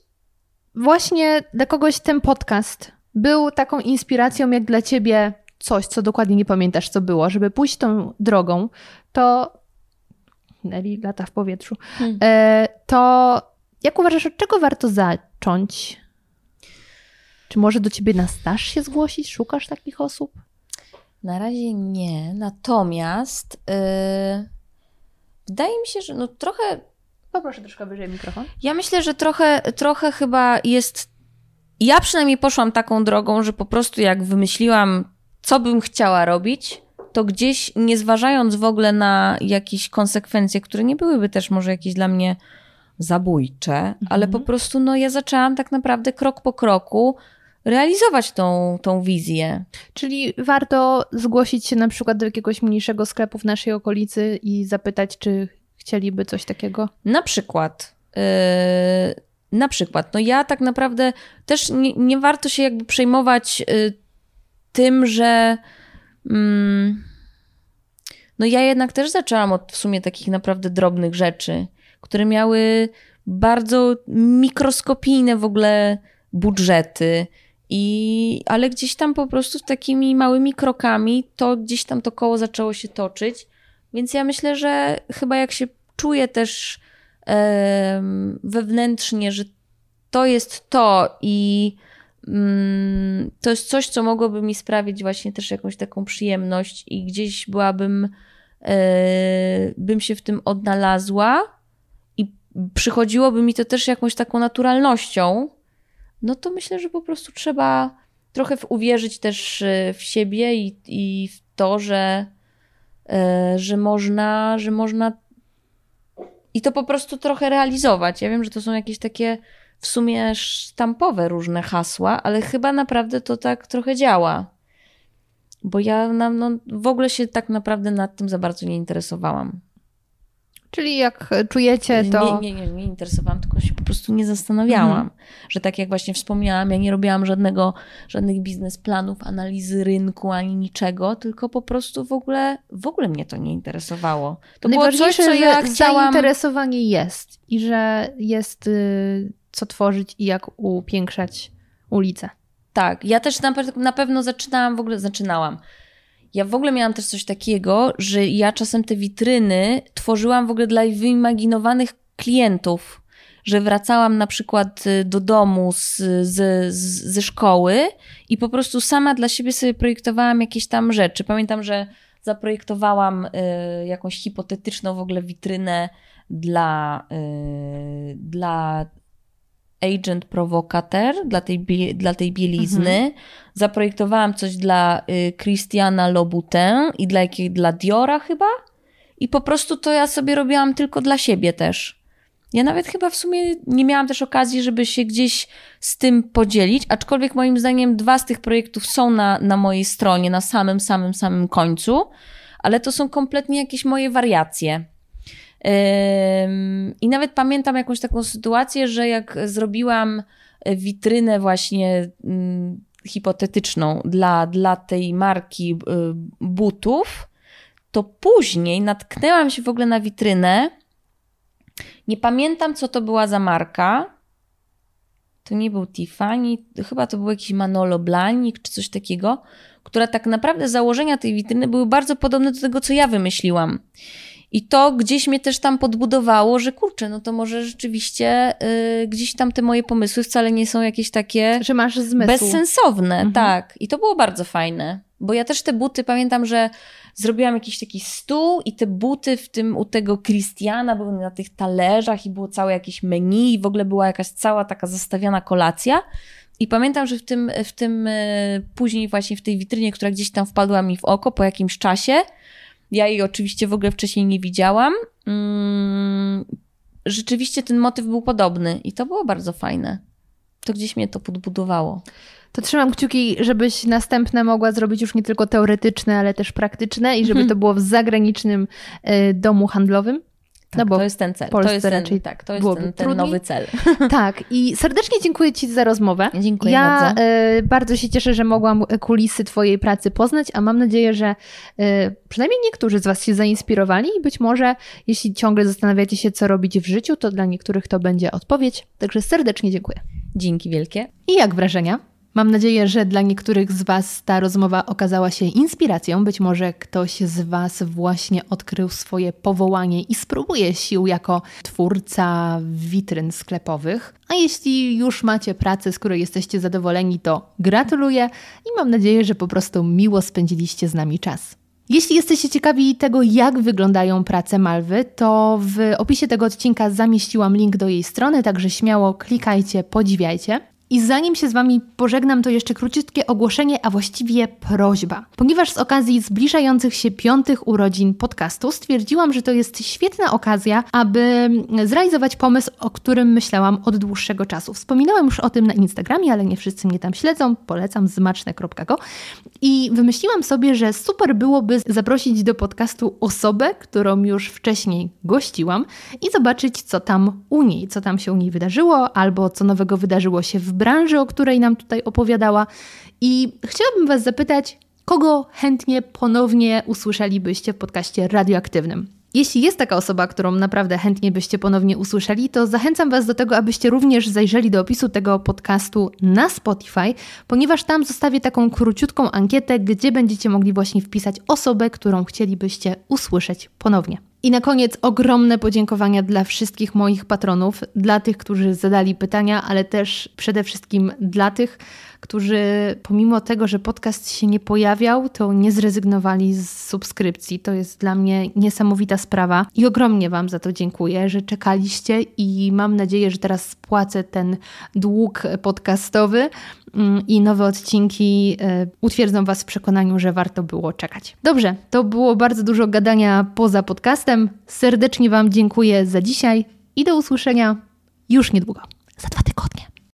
właśnie dla kogoś ten podcast był taką inspiracją, jak dla ciebie coś, co dokładnie nie pamiętasz, co było, żeby pójść tą drogą, to. Nelly lata w powietrzu. Hmm. E, To jak uważasz, od czego warto zacząć? Czy może do ciebie na staż się zgłosić? Szukasz takich osób? Na razie nie, natomiast yy, wydaje mi się, że no trochę Poproszę troszkę wyżej mikrofon. Ja myślę, że trochę, trochę chyba jest. Ja przynajmniej poszłam taką drogą, że po prostu jak wymyśliłam, co bym chciała robić, to gdzieś nie zważając w ogóle na jakieś konsekwencje, które nie byłyby też może jakieś dla mnie zabójcze, ale po prostu no ja zaczęłam tak naprawdę krok po kroku realizować tą, tą wizję. Czyli warto zgłosić się na przykład do jakiegoś mniejszego sklepu w naszej okolicy i zapytać, czy chcieliby coś takiego. Na przykład. Yy, na przykład. No ja tak naprawdę też nie, nie warto się jakby przejmować yy, tym, że. Mm, no ja jednak też zaczęłam od w sumie takich naprawdę drobnych rzeczy, które miały bardzo mikroskopijne w ogóle budżety. I, ale gdzieś tam po prostu takimi małymi krokami to gdzieś tam to koło zaczęło się toczyć. Więc ja myślę, że chyba jak się czuję też wewnętrznie, że to jest to i mm, to jest coś, co mogłoby mi sprawić właśnie też jakąś taką przyjemność i gdzieś byłabym, e, bym się w tym odnalazła i przychodziłoby mi to też jakąś taką naturalnością, no to myślę, że po prostu trzeba trochę uwierzyć też e, w siebie i, i w to, że, że można, że można i to po prostu trochę realizować. Ja wiem, że to są jakieś takie w sumie sztampowe różne hasła, ale chyba naprawdę to tak trochę działa. Bo ja no, w ogóle się tak naprawdę nad tym za bardzo nie interesowałam. Czyli jak czujecie, to... Nie, nie, nie, nie interesowałam, tylko się po prostu nie zastanawiałam. Mhm. Że tak jak właśnie wspomniałam, ja nie robiłam żadnego, żadnych biznesplanów, analizy rynku ani niczego, tylko po prostu w ogóle, w ogóle mnie to nie interesowało. To było coś, co ja chciałam... zainteresowanie jest i że jest y, co tworzyć i jak upiększać ulicę. Tak, ja też na, na pewno zaczynałam, w ogóle zaczynałam. Ja w ogóle miałam też coś takiego, że ja czasem te witryny tworzyłam w ogóle dla wyimaginowanych klientów, że wracałam na przykład y, do domu z, z, ze szkoły i po prostu sama dla siebie sobie projektowałam jakieś tam rzeczy. Pamiętam, że zaprojektowałam y, jakąś hipotetyczną w ogóle witrynę dla, y, dla agent provocateur dla tej, dla tej bielizny. Zaprojektowałam coś dla y, Christiana Louboutin i dla, jakiej, dla Diora chyba. I po prostu to ja sobie robiłam tylko dla siebie też. Ja nawet chyba w sumie nie miałam też okazji, żeby się gdzieś z tym podzielić, aczkolwiek moim zdaniem dwa z tych projektów są na, na mojej stronie, na samym, samym, samym końcu, ale to są kompletnie jakieś moje wariacje. I nawet pamiętam jakąś taką sytuację, że jak zrobiłam witrynę właśnie mm, hipotetyczną dla, dla tej marki y, butów, to później natknęłam się w ogóle na witrynę. Nie pamiętam, co to była za marka. To nie był Tiffany, chyba to był jakiś Manolo Blahnik czy coś takiego, która tak naprawdę założenia tej witryny były bardzo podobne do tego, co ja wymyśliłam. I to gdzieś mnie też tam podbudowało, że kurczę, no to może rzeczywiście y, gdzieś tam te moje pomysły wcale nie są jakieś takie Że masz zmysł. bezsensowne, Mhm. tak. I to było bardzo fajne, bo ja też te buty, pamiętam, że zrobiłam jakiś taki stół i te buty w tym u tego Christiana były na tych talerzach i było całe jakieś menu i w ogóle była jakaś cała taka zastawiana kolacja. I pamiętam, że w tym, w tym e, później właśnie w tej witrynie, która gdzieś tam wpadła mi w oko po jakimś czasie, ja jej oczywiście w ogóle wcześniej nie widziałam. Mm, rzeczywiście ten motyw był podobny i to było bardzo fajne. To gdzieś mnie to podbudowało. To trzymam kciuki, żebyś następne mogła zrobić już nie tylko teoretyczne, ale też praktyczne i żeby Mhm. to było w zagranicznym y, domu handlowym. Tak, no bo to jest ten cel. Polsce To jest ten, raczej tak, to jest ten, ten nowy cel. Tak, i serdecznie dziękuję Ci za rozmowę. Dziękuję ja bardzo. e, bardzo się cieszę, że mogłam kulisy Twojej pracy poznać, a mam nadzieję, że e, przynajmniej niektórzy z Was się zainspirowali i być może, jeśli ciągle zastanawiacie się, co robić w życiu, to dla niektórych to będzie odpowiedź. Także serdecznie dziękuję. Dzięki wielkie. I jak wrażenia? Mam nadzieję, że dla niektórych z Was ta rozmowa okazała się inspiracją. Być może ktoś z Was właśnie odkrył swoje powołanie i spróbuje sił jako twórca witryn sklepowych. A jeśli już macie pracę, z której jesteście zadowoleni, to gratuluję i mam nadzieję, że po prostu miło spędziliście z nami czas. Jeśli jesteście ciekawi tego, jak wyglądają prace Malwy, to w opisie tego odcinka zamieściłam link do jej strony, także śmiało klikajcie, podziwiajcie. I zanim się z Wami pożegnam, to jeszcze króciutkie ogłoszenie, a właściwie prośba. Ponieważ z okazji zbliżających się piątych urodzin podcastu stwierdziłam, że to jest świetna okazja, aby zrealizować pomysł, o którym myślałam od dłuższego czasu. Wspominałam już o tym na Instagramie, ale nie wszyscy mnie tam śledzą. Polecam zmaczne.go. I wymyśliłam sobie, że super byłoby zaprosić do podcastu osobę, którą już wcześniej gościłam i zobaczyć, co tam u niej, co tam się u niej wydarzyło, albo co nowego wydarzyło się w branży, o której nam tutaj opowiadała. I chciałabym Was zapytać, kogo chętnie ponownie usłyszelibyście w podcaście radioaktywnym? Jeśli jest taka osoba, którą naprawdę chętnie byście ponownie usłyszeli, to zachęcam Was do tego, abyście również zajrzeli do opisu tego podcastu na Spotify, ponieważ tam zostawię taką króciutką ankietę, gdzie będziecie mogli właśnie wpisać osobę, którą chcielibyście usłyszeć ponownie. I na koniec ogromne podziękowania dla wszystkich moich patronów, dla tych, którzy zadali pytania, ale też przede wszystkim dla tych, którzy pomimo tego, że podcast się nie pojawiał, to nie zrezygnowali z subskrypcji. To jest dla mnie niesamowita sprawa i ogromnie Wam za to dziękuję, że czekaliście i mam nadzieję, że teraz spłacę ten dług podcastowy mm, i nowe odcinki e, utwierdzą Was w przekonaniu, że warto było czekać. Dobrze, to było bardzo dużo gadania poza podcastem. Serdecznie Wam dziękuję za dzisiaj i do usłyszenia już niedługo, za dwa tygodnie.